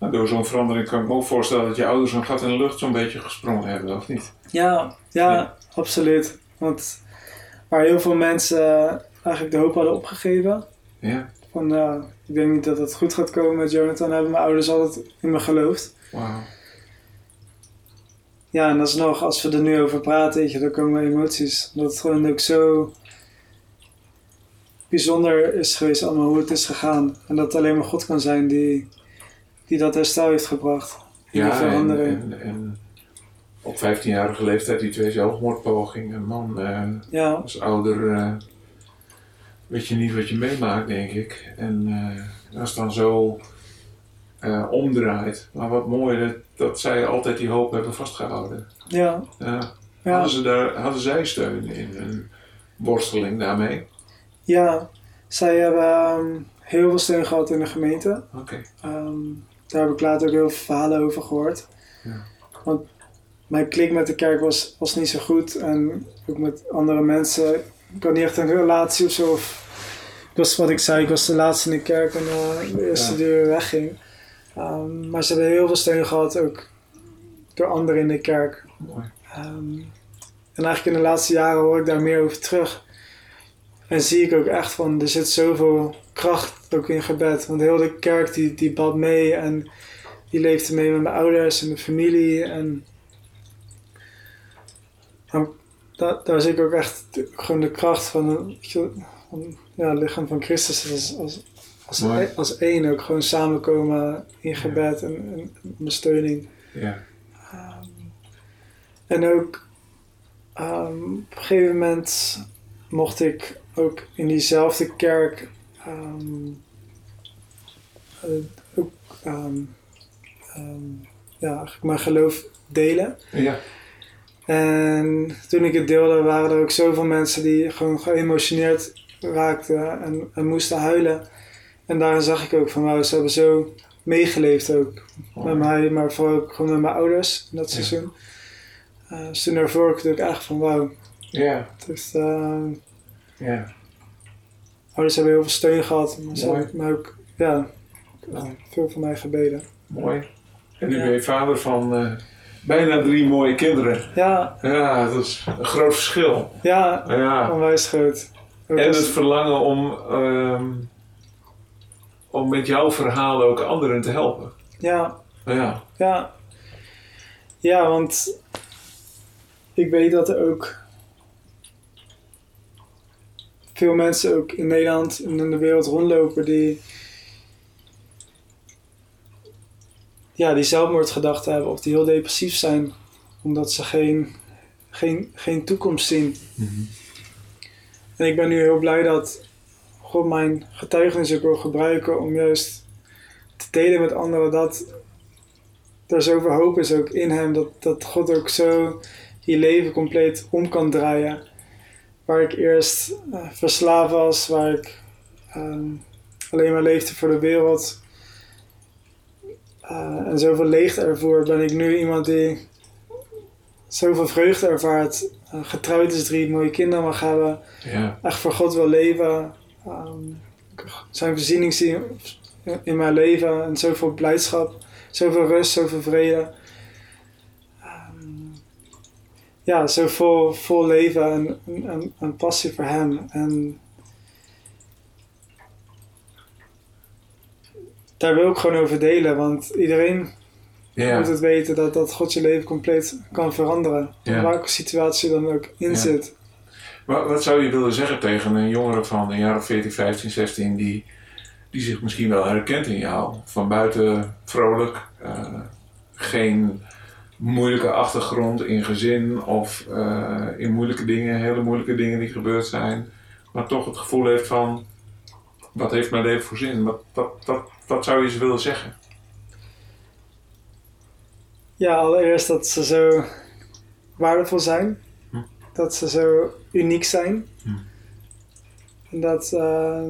Nou, door zo'n verandering kan ik me ook voorstellen dat je ouders een gat in de lucht zo'n beetje gesprongen hebben, of niet? ja, ja, Ja. absoluut. Want waar heel veel mensen eh, eigenlijk de hoop hadden opgegeven, Ja, van ja, ik denk niet dat het goed gaat komen met Jonathan, hebben mijn ouders altijd in me geloofd. wauw. Ja, en alsnog, als we er nu over praten, weet je, dan komen emoties. Dat het gewoon ook zo bijzonder is geweest allemaal hoe het is gegaan. En dat het alleen maar God kan zijn die, die dat herstel heeft gebracht. Ja, en, en op 15-jarige leeftijd die twee zelfmoordpogingen. Man, eh, Ja, als ouder eh, weet je niet wat je meemaakt, denk ik. En eh, als het dan zo omdraait. Maar wat mooi dat, dat zij altijd die hoop hebben vastgehouden. ja, Ja. ja. Hadden, ze daar, hadden zij steun in? En worsteling daarmee? Ja, zij hebben ehm, heel veel steun gehad in de gemeente. Oké. Ehm, daar heb ik later ook heel veel verhalen over gehoord. Ja. Want mijn klik met de kerk was, was niet zo goed. En ook met andere mensen. Ik had niet echt een relatie of zo. Of, ik was wat ik zei, ik was de laatste in de kerk en eh, de eerste Ja. die weer wegging. Ehm, maar ze hebben heel veel steun gehad, ook door anderen in de kerk. Ehm, en eigenlijk in de laatste jaren hoor ik daar meer over terug. En zie ik ook echt van, er zit zoveel kracht ook in gebed. Want heel de kerk die, die bad mee en die leefde mee met mijn ouders en de familie. En daar zie ik ook echt de- gewoon de kracht van, eh, weet je, van ja, het lichaam van Christus als, als, als, als één ook gewoon samenkomen in gebed en, en ondersteuning. Ja. Ehm, en ook ehm, op een gegeven moment mocht ik ook in diezelfde kerk ehm, eh, ook, ja, eigenlijk mijn geloof delen. Ja. En toen ik het deelde, waren er ook zoveel mensen die gewoon geëmotioneerd raakten en, en moesten huilen. En daarin zag ik ook van, wauw, ze hebben zo meegeleefd ook met mij, maar vooral ook gewoon met mijn ouders in dat Ja. seizoen. Eh dus toen daarvoor ik ook echt van, wauw, Ja. heeft, eh, Ja. ouders hebben heel veel steun gehad, maar ze Mooi. hebben maar ook, ja, eh, veel van mij gebeden. Mooi. En nu Ja. ben je vader van eh, bijna drie mooie kinderen. Ja, Ja, dat is een groot verschil. ja, Ja. onwijs. Ook En het verlangen om, ehm, om met jouw verhaal ook anderen te helpen. ja, Ja. Ja. Ja, want ik weet dat er ook veel mensen ook in Nederland en in de wereld rondlopen die ja, die zelfmoordgedachten hebben of die heel depressief zijn omdat ze geen, geen, geen toekomst zien. En ik ben nu heel blij dat God mijn getuigenis ook wil gebruiken om juist te delen met anderen dat er zoveel hoop is ook in hem. Dat, dat God ook zo je leven compleet om kan draaien. Waar ik eerst eh, verslaafd was, waar ik ehm, alleen maar leefde voor de wereld. Eh, en zoveel leegte ervoor, ben ik nu iemand die zoveel vreugde ervaart. eh, getrouwd is, drie mooie kinderen mag hebben Ja. echt voor God wil leven. ehm, zijn voorziening zien in mijn leven en zoveel blijdschap, zoveel rust, zoveel vrede. Ehm, ja, zo vol, vol leven en, en, en passie voor Hem. En daar wil ik gewoon over delen, want iedereen moet het weten dat, dat God je leven compleet kan veranderen. In welke situatie dan ook in zit. Wat, wat zou je willen zeggen tegen een jongere van een jaar of 14, 15, 16 die, die zich misschien wel herkent in jou? Van buiten vrolijk, eh, geen moeilijke achtergrond in gezin of eh, in moeilijke dingen, hele moeilijke dingen die gebeurd zijn, maar toch het gevoel heeft van: wat heeft mijn leven voor zin? Wat, wat, wat, wat zou je ze willen zeggen? Ja, allereerst dat ze zo waardevol zijn. Hm. Dat ze zo uniek zijn. Hm. En dat, eh,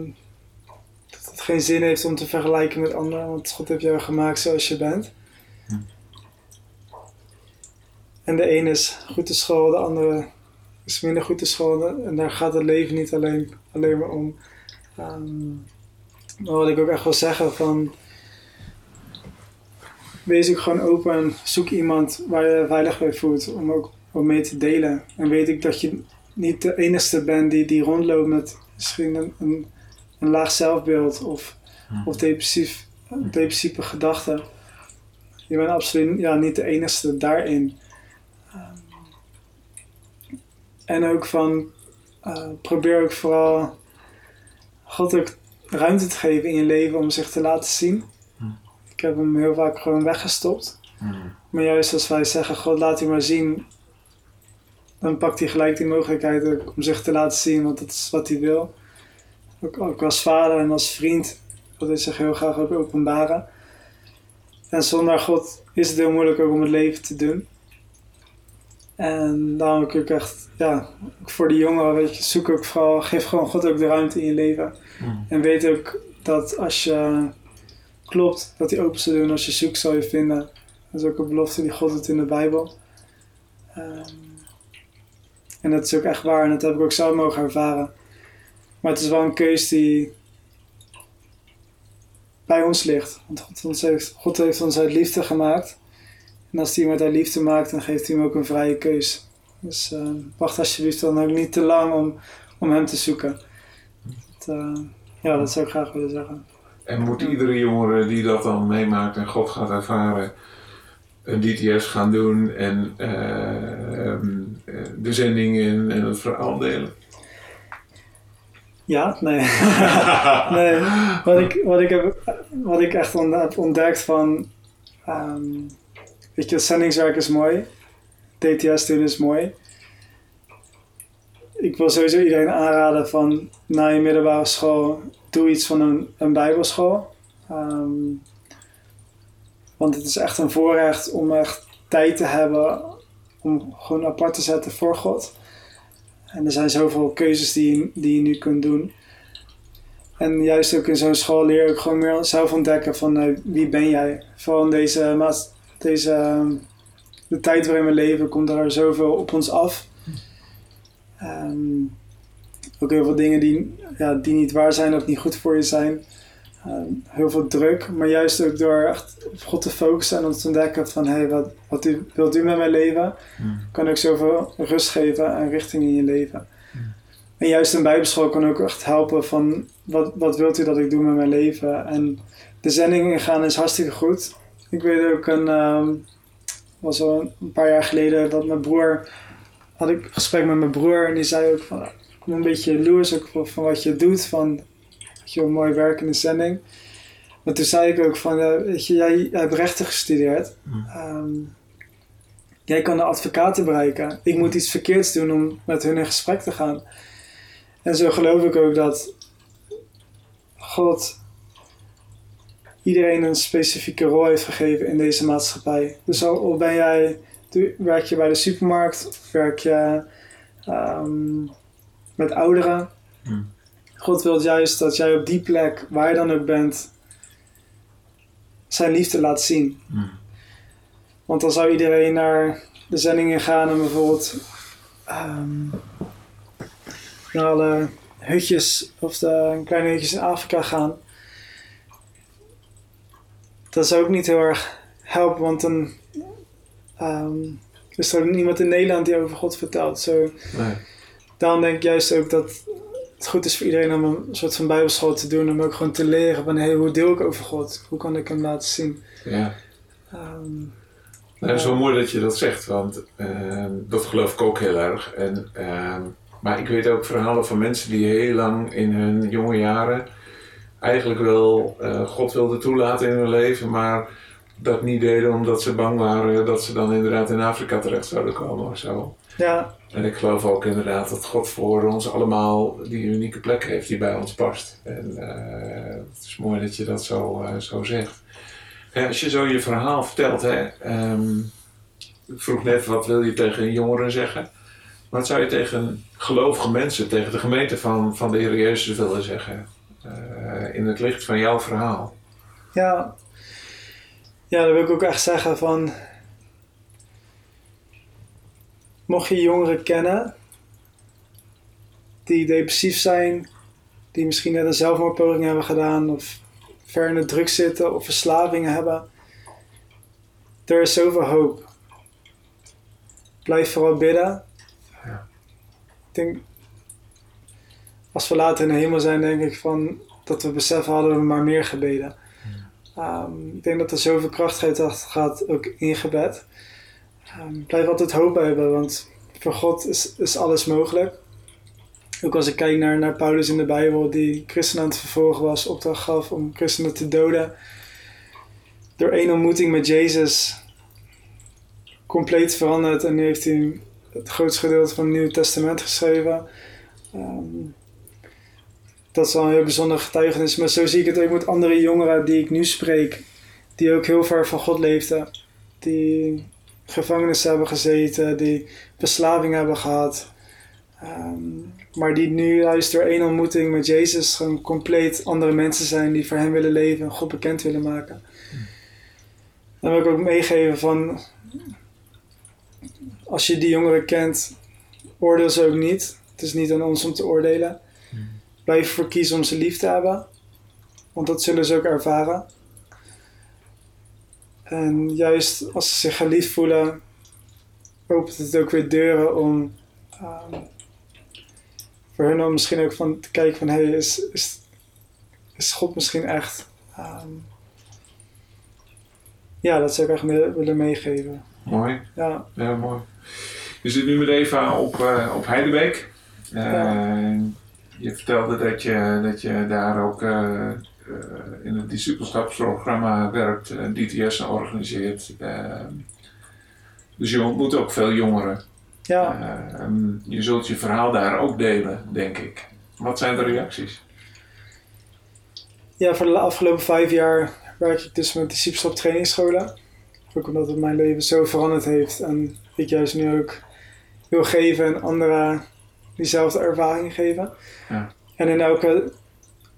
dat het geen zin heeft om te vergelijken met anderen, want God heeft jou gemaakt zoals je bent. Hm. En de een is goed te school, de andere is minder goed te school. En daar gaat het leven niet alleen, alleen maar om. Maar wat ik ook echt wil zeggen van wees ook gewoon open en zoek iemand waar je veilig bij voelt om ook wat mee te delen. En weet ik dat je niet de enige bent die, die rondloopt met misschien een, een, een laag zelfbeeld of, of depressief, depressieve gedachten. Je bent absoluut ja, niet de enige daarin. Ehm, en ook van, eh, probeer ook vooral God ook ruimte te geven in je leven om zich te laten zien. Ik heb hem heel vaak gewoon weggestopt. Maar juist als wij zeggen, God laat u maar zien, dan pakt hij gelijk die mogelijkheid ook om zich te laten zien, want dat is wat hij wil. Ook, ook als vader en als vriend wil hij zich heel graag ook openbaren. En zonder God is het heel moeilijk ook om het leven te doen. En daarom heb ik ook echt, ja, voor de jongeren, weet je, zoek ook vooral, geef gewoon God ook de ruimte in je leven. En weet ook dat als je klopt, dat hij open zal doen. Als je zoekt, zal je vinden. Dat is ook een belofte die God doet in de Bijbel. Ehm, en dat is ook echt waar en dat heb ik ook zelf mogen ervaren. Maar het is wel een keus die bij ons ligt. Want God, heeft, God heeft ons uit liefde gemaakt. En als hij iemand uit liefde maakt, dan geeft hij hem ook een vrije keus. Dus eh, wacht alsjeblieft dan ook niet te lang om, om hem te zoeken. Dat, eh, ja, dat zou ik graag willen zeggen. En moet iedere jongere die dat dan meemaakt en God gaat ervaren, een DTS gaan doen en eh, ehm, eh, de zending in en het verhaal delen? Ja, nee. nee. Wat ik, wat ik, heb, wat ik echt heb ontdekt van... ehm, weet je, zendingswerk is mooi. DTS doen is mooi. Ik wil sowieso iedereen aanraden van... Na je middelbare school, doe iets van een, een bijbelschool. Ehm, want het is echt een voorrecht om echt tijd te hebben... Om gewoon apart te zetten voor God. En er zijn zoveel keuzes die, je- die je nu kunt doen. En juist ook in zo'n school leer ook gewoon meer zelf ontdekken van eh, wie ben jij. Vooral in deze, deze ehm, de tijd waarin we leven komt er zoveel op ons af. Ehm, ook heel veel dingen die, ja, die niet waar zijn of niet goed voor je zijn. Ehm, heel veel druk, maar juist ook door echt op God te focussen en om te ontdekken van hey, wat, wat u, wilt u met mijn leven? kan ook zoveel rust geven en richting in je leven. En juist een bijbelschool kan ook echt helpen van wat, wat wilt u dat ik doe met mijn leven? En de zending ingaan is hartstikke goed. Ik weet ook een, ehm, was al een paar jaar geleden dat mijn broer, had ik een gesprek met mijn broer en die zei ook van, ik ben een beetje jaloers ook van, van wat je doet, van je mooi werk in de zending. Maar toen zei ik ook van, ja, weet je, jij, jij hebt rechten gestudeerd. Mm. Ehm, Jij kan de advocaten bereiken. Ik moet iets verkeerds doen om met hun in gesprek te gaan. En zo geloof ik ook dat God iedereen een specifieke rol heeft gegeven in deze maatschappij. Dus al al ben jij, werk je bij de supermarkt, of werk je ehm, met ouderen. Hmm. God wil juist dat jij op die plek, waar je dan ook bent, zijn liefde laat zien. Mm. Want dan zou iedereen naar de zendingen gaan en bijvoorbeeld ehm, naar alle hutjes of de kleine hutjes in Afrika gaan. Dat zou ook niet heel erg helpen, want dan is er niemand in Nederland die over God vertelt. Zo, Nee. daarom denk ik juist ook dat het goed is voor iedereen om een soort van bijbelschool te doen. Om ook gewoon te leren van hey, hoe deel ik over God? Hoe kan ik hem laten zien? Ja. Ehm, Nou, het is wel mooi dat je dat zegt, want ehm, dat geloof ik ook heel erg. En, maar ik weet ook verhalen van mensen die heel lang in hun jonge jaren eigenlijk wel eh, God wilden toelaten in hun leven, maar dat niet deden omdat ze bang waren dat ze dan inderdaad in Afrika terecht zouden komen of zo. ja, En ik geloof ook inderdaad dat God voor ons allemaal die unieke plek heeft die bij ons past. En eh, het is mooi dat je dat zo, eh, zo zegt. Ja, als je zo je verhaal vertelt, hè, ehm, ik vroeg net wat wil je tegen jongeren zeggen. Wat zou je tegen gelovige mensen, tegen de gemeente van, van de Heer Jezus willen zeggen? eh, in het licht van jouw verhaal. Ja. Ja, dan wil ik ook echt zeggen van... Mocht je jongeren kennen die depressief zijn, die misschien net een zelfmoordpoging hebben gedaan of ver in de druk zitten of verslavingen hebben, er is zoveel hoop. Blijf vooral bidden. Ja. Ik denk, als we later in de hemel zijn, denk ik van dat we beseffen hadden we maar meer gebeden. Ehm, ik denk dat er zoveel kracht dat gaat ook in gebed. Ehm, blijf altijd hoop hebben, want voor God is, is alles mogelijk. Ook als ik kijk naar, naar Paulus in de Bijbel, die christenen aan het vervolgen was, opdracht gaf om christenen te doden. Door één ontmoeting met Jezus compleet veranderd en nu heeft hij het grootste gedeelte van het Nieuwe Testament geschreven. Ehm, dat is wel een heel bijzonder getuigenis. Maar zo zie ik het ook met andere jongeren die ik nu spreek. Die ook heel ver van God leefden. Die gevangenis hebben gezeten, die verslaving hebben gehad. Ehm, maar die nu juist door één ontmoeting met Jezus gewoon compleet andere mensen zijn die voor hem willen leven en God bekend willen maken. Dan wil ik ook meegeven van als je die jongeren kent, oordeel ze ook niet. Het is niet aan ons om te oordelen. Blijf ervoor kiezen om ze lief te hebben. Want dat zullen ze ook ervaren. En juist als ze zich geliefd voelen, opent het ook weer deuren om um, voor hun om misschien ook van te kijken van hey, is, is, is God misschien echt? Um, ja, dat zou ik echt willen meegeven. Mooi. Ja. ja, mooi. Je zit nu met Eva op, uh, op Heidebeek. Uh, ja. Je vertelde dat je, dat je daar ook uh, in het discipelschapsprogramma werkt, DTS organiseert. dus je ontmoet ook veel jongeren. Ja. je zult je verhaal daar ook delen, denk ik. Wat zijn de reacties? Ja, voor de afgelopen vijf jaar werk ik dus met discipelschap trainingsscholen. Ook omdat het mijn leven zo veranderd heeft en ik juist nu ook wil geven en anderen diezelfde ervaring geven. Ja. En in elke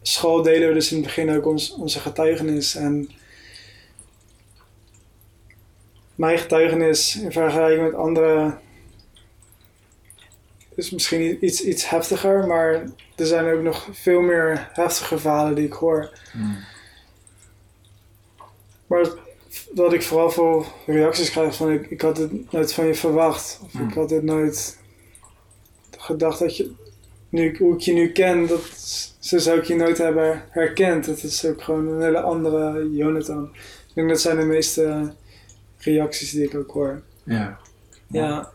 school delen we dus in het begin ook ons, onze getuigenis. En mijn getuigenis in vergelijking met anderen is misschien iets, iets heftiger, maar er zijn ook nog veel meer heftige verhalen die ik hoor. Mm. Maar wat ik vooral voor reacties krijg van ik, ik had het nooit van je verwacht. Of Mm. ik had het nooit gedacht dat je, nu, hoe ik je nu ken, dat, zo zou ik je nooit hebben herkend. Het is ook gewoon een hele andere Jonathan. Ik denk dat zijn de meeste reacties die ik ook hoor. Ja. Ja,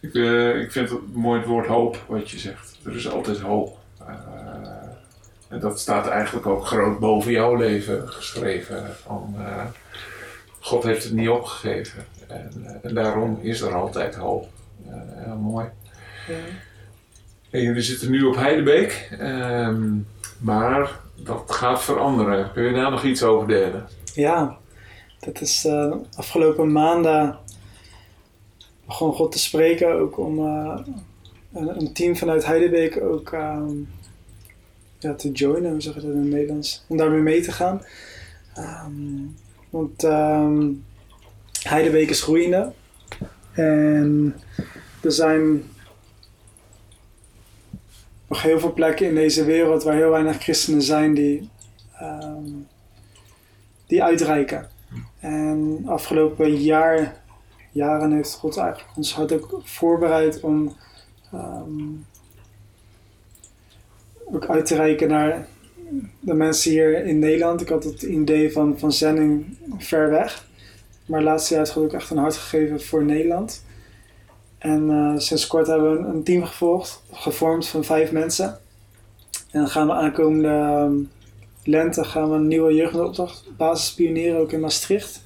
Ik, eh, ik vind het mooi het woord hoop wat je zegt. Er is altijd hoop. Eh, en dat staat eigenlijk ook groot boven jouw leven geschreven. Van, eh, God heeft het niet opgegeven. En, eh, en daarom is er altijd hoop. Eh, heel mooi. En jullie zitten nu op Heidebeek. ehm, maar dat gaat veranderen. Kun je daar nog iets over delen? Ja, dat is eh, afgelopen maanden begon God te spreken ook om eh, een, een team vanuit Heidebeek ook ehm, ja, te joinen, hoe zeg dat in het Nederlands, om daarmee mee te gaan. Ehm, want Heidebeek is groeiende en er zijn heel veel plekken in deze wereld waar heel weinig christenen zijn die, ehm, die uitreiken. En afgelopen jaar, jaren heeft God eigenlijk ons hart ook voorbereid om ehm, ook uit te reiken naar de mensen hier in Nederland. Ik had het idee van, van zending ver weg. Maar het laatste jaar heeft God ook echt een hart gegeven voor Nederland. En eh, sinds kort hebben we een, team gevolgd, gevormd van vijf mensen. En dan gaan we aankomende ehm, lente gaan we een nieuwe jeugdopdracht basis pionieren, ook in Maastricht.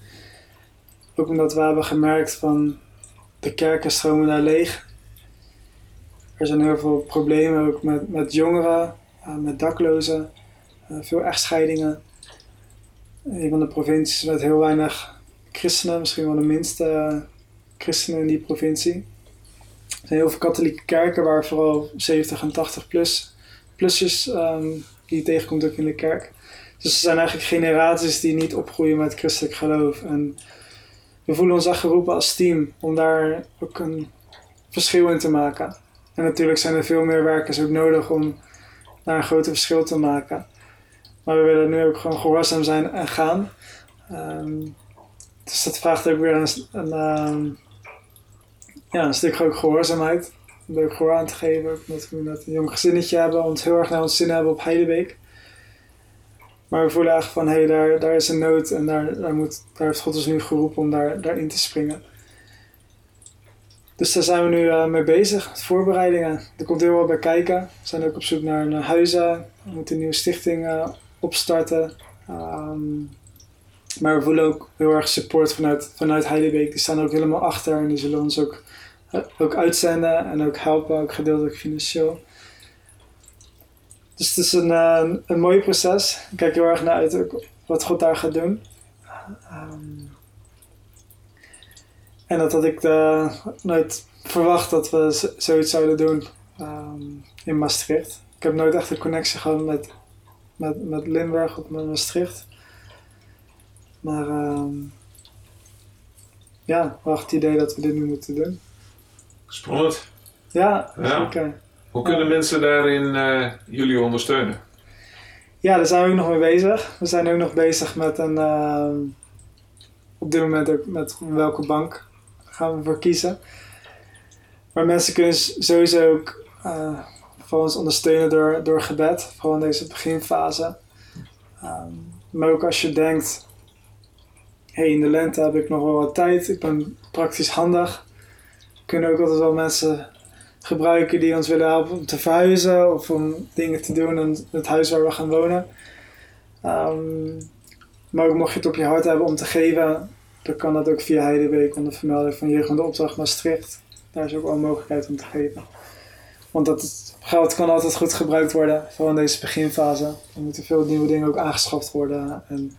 Ook omdat we hebben gemerkt van de kerken stromen daar leeg. Er zijn heel veel problemen ook met, met jongeren, eh, met daklozen, eh, veel echtscheidingen. Een van de provincies met heel weinig christenen, misschien wel de minste christenen in die provincie. Er zijn heel veel katholieke kerken waar vooral 70 en 80 plus, plussers ehm, die je tegenkomt ook in de kerk. Dus er zijn eigenlijk generaties die niet opgroeien met christelijk geloof. En we voelen ons echt geroepen als team om daar ook een verschil in te maken. En natuurlijk zijn er veel meer werkers ook nodig om daar een groter verschil te maken. Maar we willen nu ook gewoon gehoorzaam zijn en gaan. Ehm, dus dat vraagt ook weer een, een, ehm, ja, een stuk ook gehoorzaamheid. Om ook gehoor aan te geven. Omdat we net een jong gezinnetje hebben, ons heel erg naar ons zin hebben op Heidebeek. Maar we voelen echt van, hé, hey, daar, daar is een nood en daar, daar, moet, daar heeft God ons nu geroepen om daar, daarin te springen. Dus daar zijn we nu uh, mee bezig, voorbereidingen. Er komt heel wat bij kijken. We zijn ook op zoek naar, naar huizen. We moeten een nieuwe stichting uh, opstarten. Um, maar we voelen ook heel erg support vanuit, vanuit Heidebeek. Die staan ook helemaal achter en die zullen ons ook, ook uitzenden en ook helpen, ook gedeeltelijk financieel. Dus het is een, een, een mooi proces. Ik kijk heel erg naar uit wat God daar gaat doen. Um, En dat had ik uh, nooit verwacht dat we zoiets zouden doen um, in Maastricht. Ik heb nooit echt een connectie gehad met, met, met Limburg of met Maastricht. Maar um, ja, wacht het idee dat we dit nu moeten doen. Spannend. Ja, ja. Hoe kunnen mensen daarin uh, jullie ondersteunen? Ja, daar zijn we ook nog mee bezig. We zijn ook nog bezig met een. Uh, op dit moment ook met welke bank gaan we voor kiezen. Maar mensen kunnen sowieso ook voor ons ondersteunen door, door gebed, vooral in deze beginfase. Um, maar ook als je denkt, hey, in de lente heb ik nog wel wat tijd, ik ben praktisch handig. Kunnen ook altijd wel mensen gebruiken die ons willen helpen om te verhuizen of om dingen te doen in het huis waar we gaan wonen. Um, maar ook mocht je het op je hart hebben om te geven, dan kan dat ook via Heideweek onder vermelding van Jeugd Opdracht Maastricht. Daar is ook wel een mogelijkheid om te geven. Want dat geld kan altijd goed gebruikt worden, vooral in deze beginfase. Er moeten veel nieuwe dingen ook aangeschaft worden. En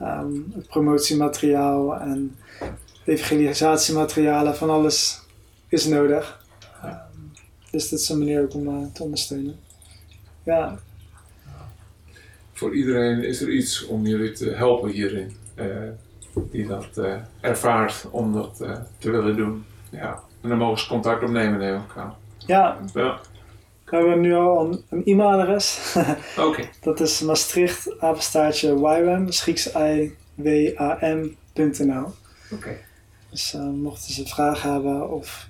um, promotiemateriaal en evangelisatiematerialen, van alles is nodig. Um, dus dat is een manier ook om uh, te ondersteunen. Ja. Voor iedereen is er iets om jullie te helpen hierin. Uh, die dat uh, ervaart om dat te willen doen. Ja. En dan mogen ze contact opnemen, neem ik aan. Ja. ja. We hebben nu al een, een e-mailadres. Oké. Dat is Maastricht, apenstaartje YWAM, Grieks I W A M.nl. Oké. Dus uh, mochten ze vragen hebben of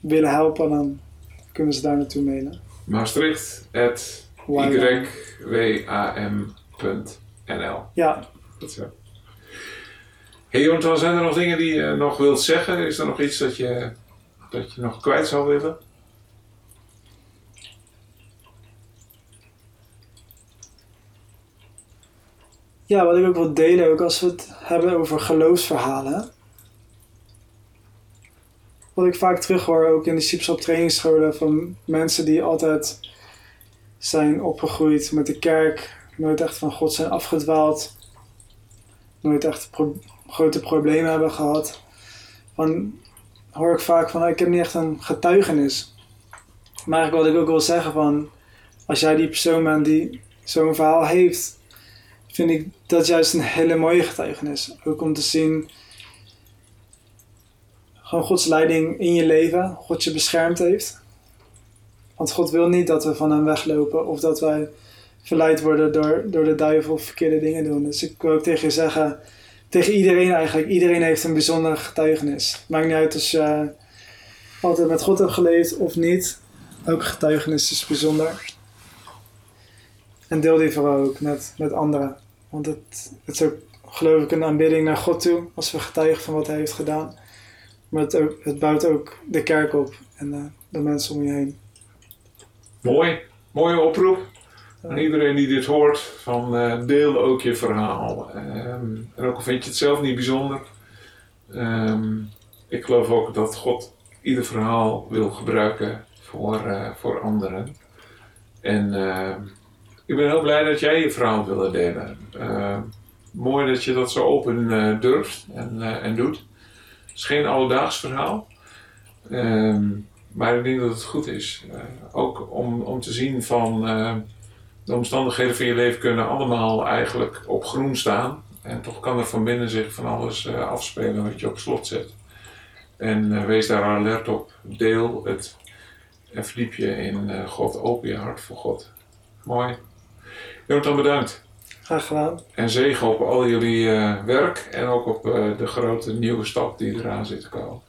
willen helpen, dan kunnen ze daar naartoe mailen. Maastricht at ywam.nl. Ja. Dat is zo. Hey Jonathan, zijn er nog dingen die je nog wilt zeggen? Is er nog iets dat je, dat je nog kwijt zou willen? Ja, wat ik ook wil delen, ook als we het hebben over geloofsverhalen. Wat ik vaak terughoor, ook in de Sipsop trainingsscholen, van mensen die altijd zijn opgegroeid met de kerk, nooit echt van God zijn afgedwaald, nooit echt grote problemen hebben gehad. Dan hoor ik vaak van, ik heb niet echt een getuigenis. Maar wat ik ook wil zeggen van, als jij die persoon bent die zo'n verhaal heeft, vind ik dat juist een hele mooie getuigenis. Ook om te zien, gewoon Gods leiding in je leven, God je beschermd heeft. Want God wil niet dat we van hem weglopen of dat wij verleid worden door, door de duivel of verkeerde dingen doen. Dus ik wil ook tegen je zeggen, tegen iedereen eigenlijk, iedereen heeft een bijzondere getuigenis. Maakt niet uit als je altijd met God hebt geleefd of niet. Ook getuigenis is bijzonder. En deel die vooral ook met, met anderen. Want het, het is ook, geloof ik, een aanbidding naar God toe als we getuigen van wat Hij heeft gedaan. Maar het, ook, het bouwt ook de kerk op en de, de mensen om je heen. Mooi, mooie oproep. En iedereen die dit hoort, van uh, deel ook je verhaal. Um, en ook al vind je het zelf niet bijzonder. Um, ik geloof ook dat God ieder verhaal wil gebruiken voor, uh, voor anderen. En uh, ik ben heel blij dat jij je verhaal wilde delen. mooi dat je dat zo open durft en, en doet. Het is geen alledaags verhaal. Um, maar ik denk dat het goed is. ook om, om te zien van de omstandigheden van je leven kunnen allemaal eigenlijk op groen staan. En toch kan er van binnen zich van alles afspelen wat je op slot zet. En wees daar alert op. Deel het. En verdiep je in God. Open je hart voor God. Mooi. Jonathan, bedankt. Graag gedaan. En zegen op al jullie werk en ook op de grote nieuwe stap die eraan zit te komen.